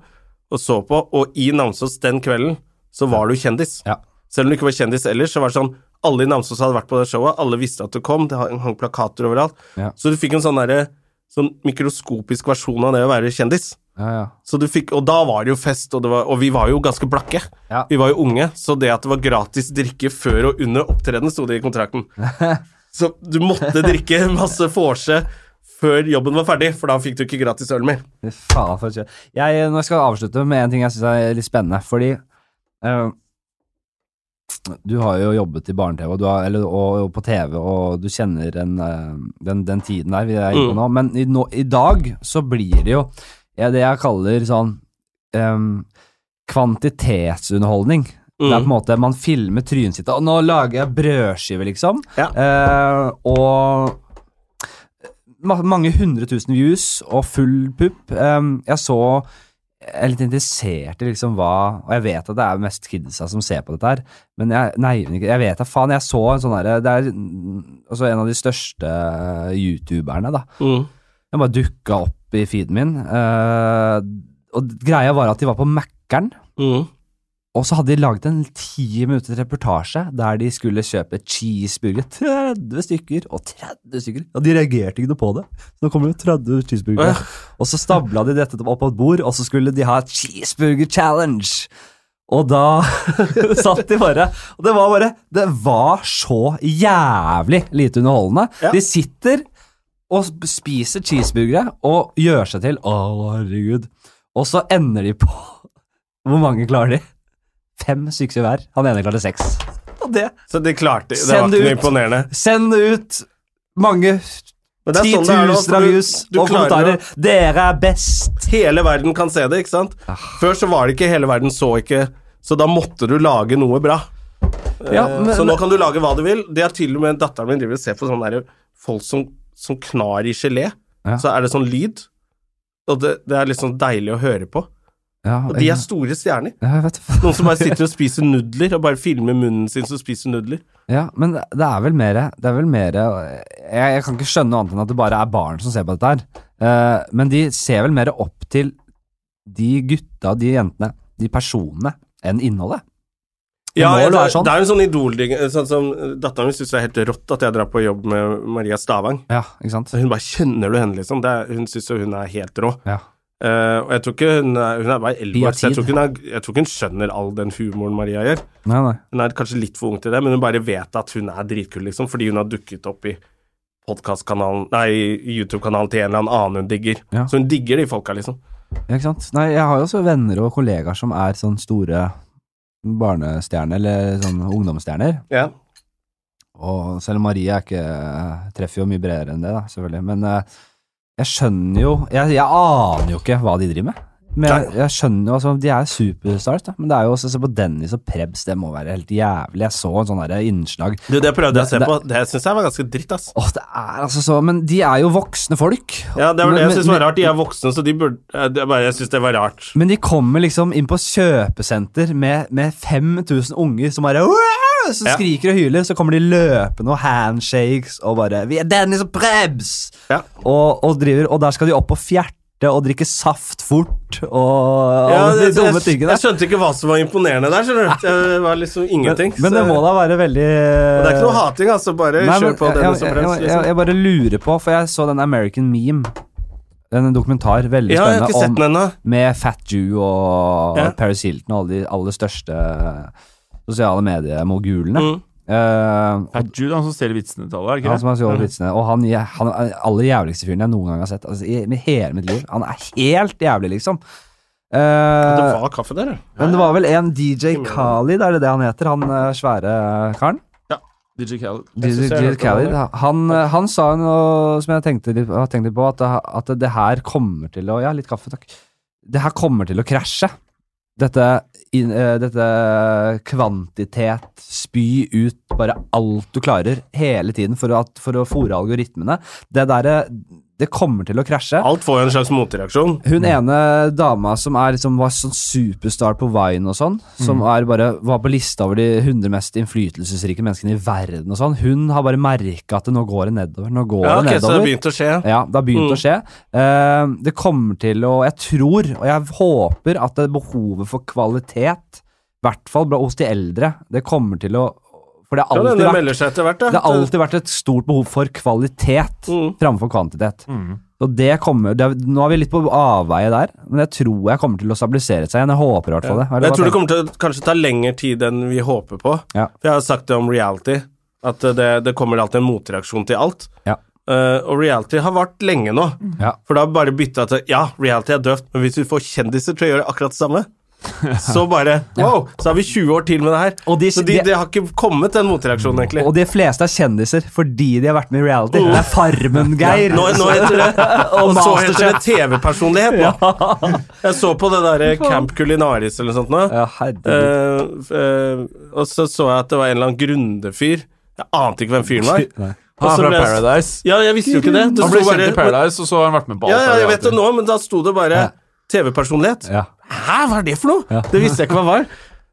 og så på. Og i Namsos den kvelden så var du kjendis. Ja. Selv om du ikke var kjendis ellers, så var det sånn Alle i Namsos hadde vært på det showet, alle visste at du kom, det hang plakater overalt. Ja. Så du fikk en sånn derre Sånn mikroskopisk versjon av det å være kjendis. Ja, ja. Så du fikk, og da var det jo fest, og, det var, og vi var jo ganske blakke. Ja. Vi var jo unge, så det at det var gratis drikke før og under opptreden, sto det i kontrakten. så du måtte drikke masse vorse før jobben var ferdig, for da fikk du ikke gratis øl mer. Faen for. Jeg, nå skal jeg avslutte med en ting jeg syns er litt spennende, fordi eh, du har jo jobbet i barne-TV og, du har- eller- og, på TV, og du kjenner den, eh, den, den tiden der vi er inne på Mm. nå. Men i, nå, i dag så blir det jo ja, det jeg kaller sånn um, kvantitetsunderholdning. Det er på en måte Man filmer trynet sitt, og nå lager jeg brødskive, liksom. Ja. Eh, og ma mange hundre tusen views og full pupp. Um, jeg så Jeg er litt interessert i liksom hva Og jeg vet at det er mest kidsa som ser på dette her, men jeg, nei, jeg vet da faen. Jeg så en sånn herre Det er altså en av de største youtuberne, da. Mm. Den bare dukka opp i feeden min. Uh, og greia var at de var på Mækkern. Mm. Og så hadde de laget en ti minutter reportasje der de skulle kjøpe cheeseburger. 30 stykker, og 30 stykker. Og de reagerte ikke noe på det. Så nå kommer det 30 cheeseburgere. Og så stabla de dette opp på et bord, og så skulle de ha cheeseburger challenge. Og da satt de bare Og det var bare Det var så jævlig lite underholdende. Ja. De sitter og spiser cheeseburgere og gjør seg til Å, herregud. Og så ender de på Hvor mange klarer de? Fem stykker hver. Han ene klarte seks. Og det Så de klarte Det Send var det ikke noe ut. imponerende. Send ut! Mange Men det er sånn det er nå, titusener av du- views du og klarer kommentarer. Dere er best! Hele verden kan se det, ikke sant? Ah. Før så var det ikke hele verden så ikke Så da måtte du lage noe bra. Ja, Eh, men- så nå kan du lage hva du vil. Det er til og med datteren min driver og ser på sånne der folk som, som knar i gelé. Ja. Så er det sånn lyd. Og det, det er litt sånn deilig å høre på. Ja, Og de er store stjerner. ja, Noen som bare sitter og spiser nudler, og bare filmer munnen sin som spiser nudler. Ja, men det er vel mer Det er vel mer jeg, jeg kan ikke skjønne noe annet enn at det bare er barn som ser på dette her. Uh, men de ser vel mer opp til de gutta, de jentene, de personene, enn innholdet. Det Ja, det, er, sånn. det er en sånn idolding Sånn som Datteren min syns det er helt rått at jeg drar på jobb med Maria Stavang. Ja, ikke sant? Så hun bare Kjenner du henne, liksom? Det er, hun syns jo hun er helt rå. Ja. Eh, og jeg tror ikke hun er, hun er bare elleve Pia år, så jeg tror, ikke hun er, jeg tror ikke hun skjønner all den humoren Maria gjør. Nei, nei. Hun er kanskje litt for ung til det, men hun bare vet at hun er dritkul, liksom, fordi hun har dukket opp i nei, YouTube-kanalen til en eller annen hun digger. Ja. Så hun digger de folka, liksom. Ja, ikke sant? Nei, jeg har jo også venner og kollegaer som er sånn store barnestjerner, eller sånn ungdomsstjerner. Ja. Og selv om Marie er ikke, treffer jo mye bredere enn det, da, selvfølgelig. Men eh, jeg skjønner jo jeg, jeg aner jo ikke hva de driver med. Men jeg, jeg skjønner jo, altså, De er superstars, da. Men det er jo også se på Dennis og Prebz, det må være helt jævlig. Jeg så en sånn innslag Du, det prøvde jeg å se på. Det syns jeg var ganske dritt, ass. Åh, det er altså så Men de er jo voksne folk. Ja, det var det jeg syns var rart. De er voksne, så de burde det bare, Jeg syns det var rart. Men de kommer liksom inn på kjøpesenter med, med 5000 unger som bare «Wow!» Så Ja. skriker og hyler, så kommer de løpende og handshakes og bare 'Vi er Dennis og Prebz!' Ja. Og, og, driver, og der skal de opp og fjerte og drikke saft fort og Ja, alle de dumme tingene. jeg skjønte ikke hva som var imponerende der, skjønner du. Det var liksom ingenting. Men det må da være veldig Og det er ikke noe hating, altså. Bare Nei, men kjør på Dennis den som jeg, jeg, liksom. jeg bare lurer på, for jeg så den American Meme. En dokumentar, veldig Ja, spennende, om, med Fat Jew og Ja. Paris Hilton og alle de aller største sosiale mediemogulene. Mm. Det er Jude, han som stjeler vitsene til alle, han som har stjålet vitsene. Og han, han er den aller jævligste fyren jeg noen gang har sett. Altså, i, med hele mitt liv. Han er helt jævlig, liksom. Det Eh, var kaffe der, ja. men det var vel en DJ Khalid, er det det han heter? Han eh, svære karen? Ja. DJ Khalid. DJ, DJ Khalid. Han, eh, han sa noe som jeg tenkte litt, tenkte litt på, at det, at det her kommer til å Ja, litt kaffe, takk. Det her kommer til å krasje. Dette, in, uh, dette kvantitet, spy ut bare alt du klarer, hele tiden, for, at, for å fòre algoritmene. Det derre Det kommer til å krasje. Alt får jo en slags motreaksjon. Hun ene dama som er, liksom, var sånn superstar på Vine og sånn, som Mm. bare, var på lista over de 100 mest innflytelsesrike menneskene i verden og sånn, hun har bare merka at det nå går det nedover. Nå går Ja, det ok, så det har begynt å skje. Ja, det har begynt Mm. å skje. Uh, det kommer til å Jeg tror, og jeg håper, at det behovet for kvalitet, i hvert fall hos de eldre, det kommer til å For det har alltid ja, vært seg etter hvert, ja. det har alltid vært et stort behov for kvalitet Mm. framfor kvantitet. Mm. Og det kommer, det Nå er vi litt på avveie der, men jeg tror jeg kommer til å stabilisere seg igjen. Jeg håper i hvert fall det. Jeg, jeg tror det kommer til å kanskje ta lengre tid enn vi håper på. Ja. For jeg har sagt det om reality, at det, det kommer alltid en motreaksjon til alt. Ja. Uh, og reality har vart lenge nå. Ja. For da bare bytta til Ja, reality er døvt, men hvis vi får kjendiser til å gjøre akkurat det samme, så bare Wow! Så har vi 20 år til med det her. Og de- så de, de- det har ikke kommet den motreaksjonen, egentlig. Og de fleste er kjendiser fordi de har vært med i reality. Det er Farmen-Geir. Nå, nå heter det Og Og så heter det TV-personlighet nå. Jeg så på det derre Camp Culinaris eller noe sånt nå. Ja. Eh, eh, og så så jeg at det var en eller annen Grunde-fyr. Jeg ante ikke hvem fyren var. Nei. Han er fra ble Paradise. Ja, jeg visste jo ikke det. det Han ble kjent kjent i Paradise, og så har han vært med på alt. Ja, ja, jeg vet det nå, men da sto det bare TV-personlighet. Ja. Hæ, hva er det for noe? Ja. Det visste jeg ikke hva var.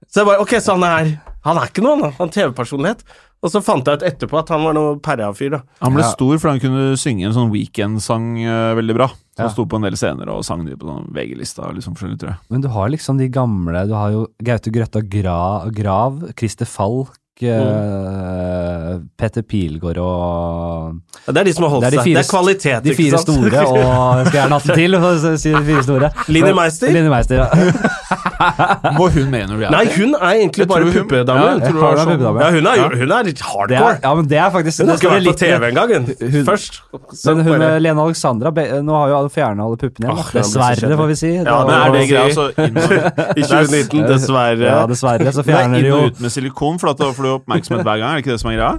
Så jeg bare, ok, så han er Han er ikke noe, han. Han er TV-personlighet. Og så fant jeg ut etterpå at han var noe pæra-fyr, da. Han ble Ja. stor fordi han kunne synge en sånn weekend-sang uh, veldig bra. Så Ja. Han sto på en del scener og sang de på sånn VG-lista. Liksom, forskjellig, tror jeg. Men du har liksom de gamle Du har jo Gaute Grøtta Gra, Grav, Christer Falk, eh, Petter Pilgaard og Ja, Det er de som har holdt Det er de seg. fire- det er kvalitet, De fire store, og skal gjerne natten til, si de fire store. Linni Meister? Linni Meister, ja. Var hun med når du er Nei, hun er egentlig bare tror puppedame. Ja, hun er sånn. Ja, hun er, hun er litt hardcore. er, ja, men det er faktisk Hun har ikke vært på TV engang, hun. Først. Så Men hun bare- Lene Alexandra be- Nå har jo fjerna alle puppene igjen. Så Dessverre, får vi si. Ja, Men er det greia så I 2019, dessverre. Ja, dessverre, så det er fjerner de inn og ut med silikon, for da får du oppmerksomhet hver gang? Er det ikke det som er greia?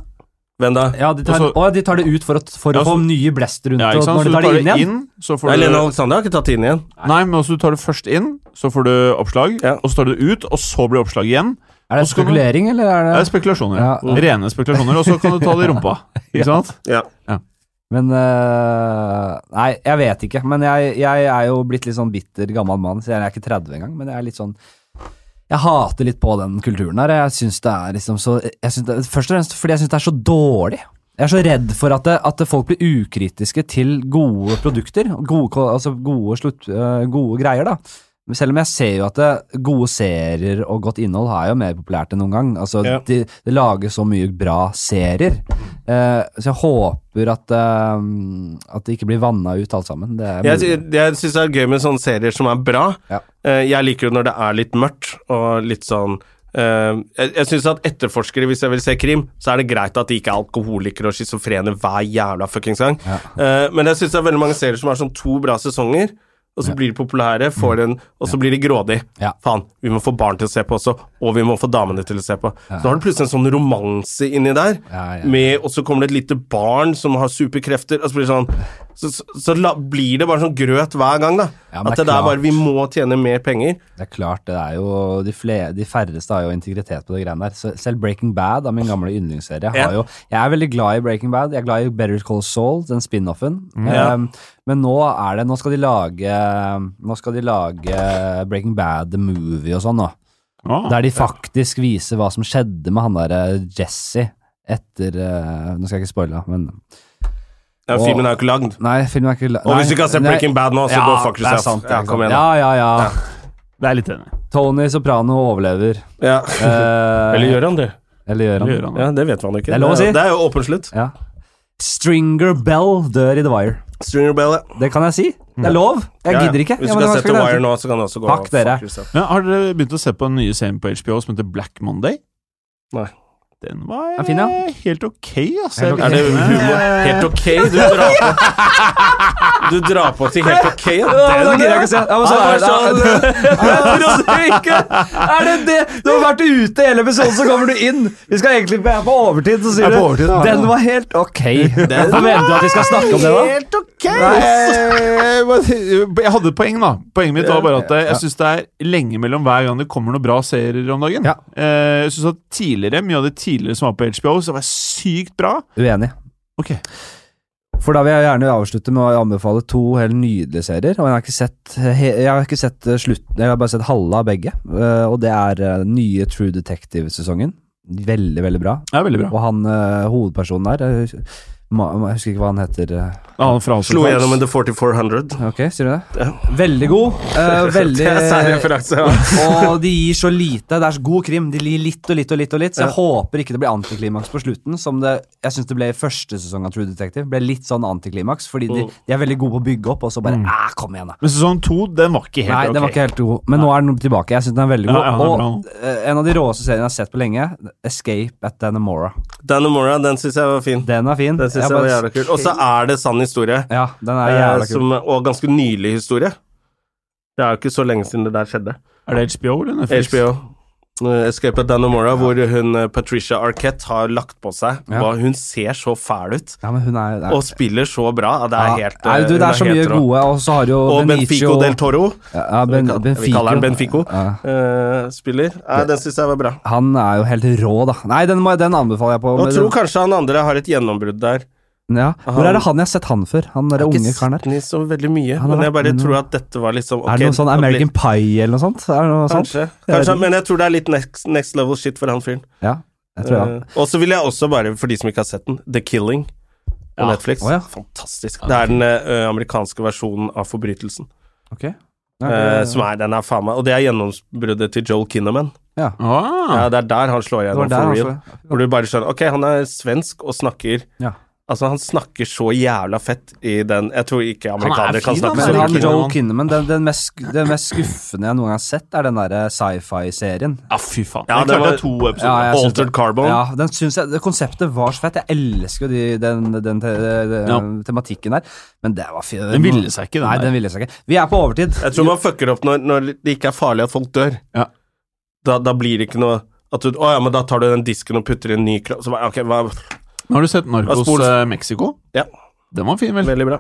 Hvem da? Ja, de tar, Også, å, de tar det ut for å, for Ja, å få nye blest rundt Ja, ikke og når Så du tar det inn igjen. inn, så får Nei, du Lene Alexander har ikke tatt inn igjen. Nei, men også du tar det først inn, så får du oppslag, Ja. og så tar du det ut, og så blir det oppslag igjen. Er det spekulering, du- eller er Det Det er spekulasjoner. Ja. Rene spekulasjoner, og så kan du ta det i rumpa. Ikke sant? Ja. Men uh, Nei, jeg vet ikke. Men jeg, jeg er jo blitt litt sånn bitter gammel mann, så jeg er ikke 30 engang. Men jeg er litt sånn Jeg hater litt på den kulturen her. Jeg syns det er liksom så det, Først og fremst fordi jeg syns det er så dårlig. Jeg er så redd for at, det, at folk blir ukritiske til gode produkter. Gode, altså gode, slutt, øh, gode greier, da. Selv om jeg ser jo at det, gode serier og godt innhold er jo mer populært enn noen gang. Altså, Ja. de, de lager så mye bra serier. Eh, så jeg håper at, eh, at det ikke blir vanna ut alt sammen. Det Jeg, jeg syns det er gøy med sånne serier som er bra. Ja. Eh, Jeg liker jo når det er litt mørkt og litt sånn Uh, Jeg, jeg syns at etterforskere, hvis jeg vil se krim, så er det greit at de ikke er alkoholikere og schizofrene hver jævla fuckings gang. Ja. Uh, Men jeg syns det er veldig mange serier som har sånn to bra sesonger, og så blir de populære, får en, og så blir de grådige. Faen, vi må få barn til å se på også, og vi må få damene til å se på. Så har du plutselig en sånn romanse inni der, Ja, ja. med, og så kommer det et lite barn som har superkrefter, og så blir det sånn Så, så, så la, blir det bare sånn grøt hver gang, da. Ja, At det det er bare. Vi må tjene mer penger. Det er klart, det er jo De, flere, de færreste har jo integritet på de greiene der. Så selv Breaking Bad, av min gamle yndlingsserie, Ja. jo Jeg er veldig glad i Breaking Bad. Jeg er glad i Better Call Saul, den spin-offen. Mm. Um, men nå er det Nå skal de lage Nå skal de lage Breaking Bad the movie og sånn nå. Ah, Der de faktisk viser hva som skjedde med han derre Jesse etter uh, Nå skal jeg ikke spoile, men Ja, filmen er jo ikke lagd. Nei, filmen er ikke lagd. Og hvis du ikke har sett. Breaking Bad nå, så ja, go fuck yourself. sant, det Ja, sant. kom igjen, da. Ja, ja, ja. det er litt enig. Tony Soprano overlever. Ja. Eh, Eller gjør han det? Eller gjør han? Det gjør han. Ja, det vet man ikke. Det er lov å si. Det er jo åpen slutt. Ja. Stringer Bell dør i The Wire. Stringer Bell, ja. Det kan jeg si. Det er lov. Jeg Ja, ja. gidder ikke. Hvis du ikke har sett The Wire nå, så kan du også gå Fuck dere. yourself. Ja, har dere begynt å se på den nye serien på HBO som heter Black Monday? Nei. Den var Er fin, ja. eh, helt ok, altså. Helt okay. Er det humor? Helt ok? Du drar på Du drar på til helt ok? Den, gidder jeg ikke se. Ja, men så Ja, er det, det jeg trodde ikke Er det det? Du har vært ute hele episoden, så kommer du inn. Vi skal egentlig være på overtid, så sier er du. Den var helt ok. Forventer du at vi skal snakke om det, da? Helt ok! Jeg hadde et poeng, da. Poenget mitt var bare at jeg Ja. syns det er lenge mellom hver gang det kommer noen bra serier om dagen. Eh, Jeg synes at tidligere, Mye av det tidligere som var på HBO, så var sykt bra. Uenig. Ok For da vil jeg gjerne avslutte med å anbefale to helt nydelige serier. Og jeg har ikke sett, jeg har ikke sett slutten, jeg har bare sett halve av begge. eh, Og det er eh, nye True Detective-sesongen. Veldig, veldig bra. Er veldig bra. Og han eh, hovedpersonen der Jeg husker ikke hva han heter. eh. Han Slo gjennom en The 4400. Ok, sier du det? Veldig god. Uh, veldig er. Ja. Og de gir så lite. Det er så god krim. De gir litt og litt og litt. og litt Så jeg Ja. håper ikke det blir antiklimaks på slutten, som det jeg syns det ble i første sesong av True Detective. Ble litt sånn antiklimaks, fordi de, Mm. de er veldig gode på å bygge opp, og så bare Æ, kom igjen, da. Men sesong to, den var ikke helt Nei, ok. den var ikke helt god, men nå er den tilbake. Jeg syns den er veldig god. ja, er og eh, en av de råeste seriene jeg har sett på lenge, Escape at Dannemora. Dannemora, den syns jeg var fin. Den er fin. Den synes jeg var jævla kult. Og så er det sann historie. Ja, den er eh, jævla kul. som, og ganske nylig historie. Det er jo ikke så lenge siden det der skjedde. Er det HBO eller Netflix? HBO. Eh, Escape at Dannemora, hvor hun eh, Patricia Arquette har lagt på seg Ja. Hun ser så fæl ut, Ja, er, er og spiller så bra. Det er ja. helt Nei, du, Det er så mye gode, og så har jo Og Benfico del Toro, Ja, ja, ben, vi kall- vi kaller han Benfico. Ja. eh, spiller. Ja, den syns jeg var bra. Han er jo helt rå, da. Nei, den, må, den anbefaler jeg på. Men tror den- kanskje han andre har et gjennombrudd der. Ja. Hvor er det han jeg har sett han før? Han derre Jeg har unge ikke karen der. sett ham så veldig mye, men jeg bare tror at dette var liksom er det noe sånn American Pie eller noe sånt? Er det noe sånt? Kanskje. Jeg Kanskje men jeg tror det er litt next, next level shit for han fyren. Ja, jeg tror ja. Eh, og så vil jeg også bare, for de som ikke har sett den, The Killing på Ja. Netflix. Oh, ja. Fantastisk. Det er den eh, amerikanske versjonen av Forbrytelsen. Ok. Ja, eh, det- som er, den er faen meg Og det er gjennombruddet til Joel Kinnaman. ja. Ah, Ja, det er der han slår gjennom for real. Hvor du bare skjønner Ok, han er svensk og snakker Ja. Altså, han snakker så jævla fett i den Jeg tror ikke amerikanere kan snakke han Men så han. Kinnaman. Den, den, mest, den mest skuffende jeg noen gang har sett, er den derre sci-fi-serien. ja, fy faen. Ja, det var- to episoder. Ja, Altered det. Carbon. Ja, den synes jeg, det Konseptet var så fett. Jeg elsker jo de, den, den, te, Ja. tematikken der. Men det var fint. Den ville seg ikke, den Nei, der. den ville seg ikke. Vi er på overtid. Jeg tror man fucker opp når, når det ikke er farlig at folk dør. Ja. Da, da blir det ikke noe at du, Å ja, men da tar du den disken og putter i en ny kropp. Så bare, ok, hva, Men Har du sett Narcos eh, Mexico? Ja. Den var fin, vel? Veldig bra.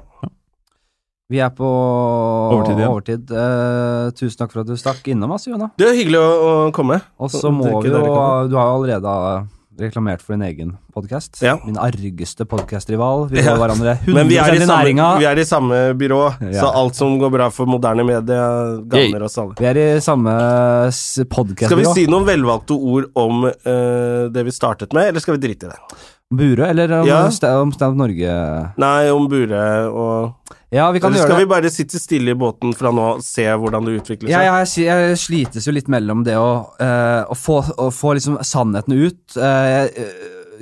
Vi er på Overtid Ja. overtid. Eh, tusen takk for at du stakk innom oss, Jona. Det er hyggelig å, å komme. Og så må vi jo. Du har jo allerede eh, reklamert for din egen podkast. Ja. Min argeste podkastrival. Vi Ja. går hverandre 100 Men vi er, i samme, næringa. vi er i samme byrå, Ja. så alt som går bra for moderne media, gagner oss alle. Vi er i samme podkastbyrå. Skal vi si noen velvalgte ord om uh, det vi startet med, eller skal vi drite i det? Burøe, eller om, Ja. om Stand Up Norge? Nei, om Bure og Ja, vi kan Eller skal det. vi bare sitte stille i båten fra nå og se hvordan det utvikler seg? Ja, jeg, jeg slites jo litt mellom det å, uh, å få, å få liksom sannheten ut. eh, eh,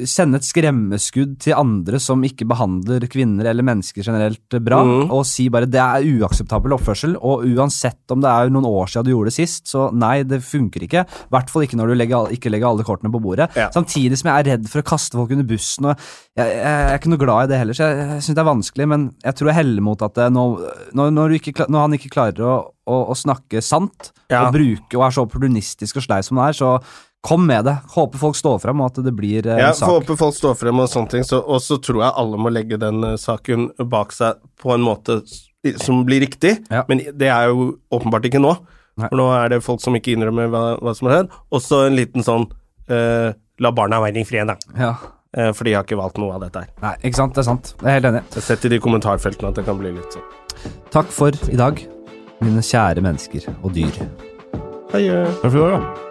sende et skremmeskudd til andre som ikke behandler kvinner eller mennesker generelt bra, mm. og si bare det er uakseptabel oppførsel. Og uansett om det er noen år siden du gjorde det sist, så nei, det funker ikke. I hvert fall ikke når du legger, ikke legger alle kortene på bordet. Ja. Samtidig som jeg er redd for å kaste folk under bussen. og Jeg, jeg, jeg er ikke noe glad i det heller, så jeg, jeg syns det er vanskelig. Men jeg tror jeg heller mot at det, når, når, du ikke, når han ikke klarer å, å, å snakke sant, Ja. og bruke og er så opportunistisk og slei som han er, så kom med det. Håper folk står frem, og at det blir eh, en Jeg sak. Ja, håper folk står frem og sånne ting, så, og så tror jeg alle må legge den eh, saken bak seg på en måte som blir riktig, Ja. men det er jo åpenbart ikke nå. Nei. For nå er det folk som ikke innrømmer hva, hva som har skjedd. Og så en liten sånn uh, La barna være i fred, da. Ja. Uh, for de har ikke valgt noe av dette her. Nei, ikke sant. Det er sant. Jeg er helt enig. Jeg setter sett i de kommentarfeltene at det kan bli litt sånn. Takk for i dag, mine kjære mennesker og dyr. Hei. Takk for i dag, da.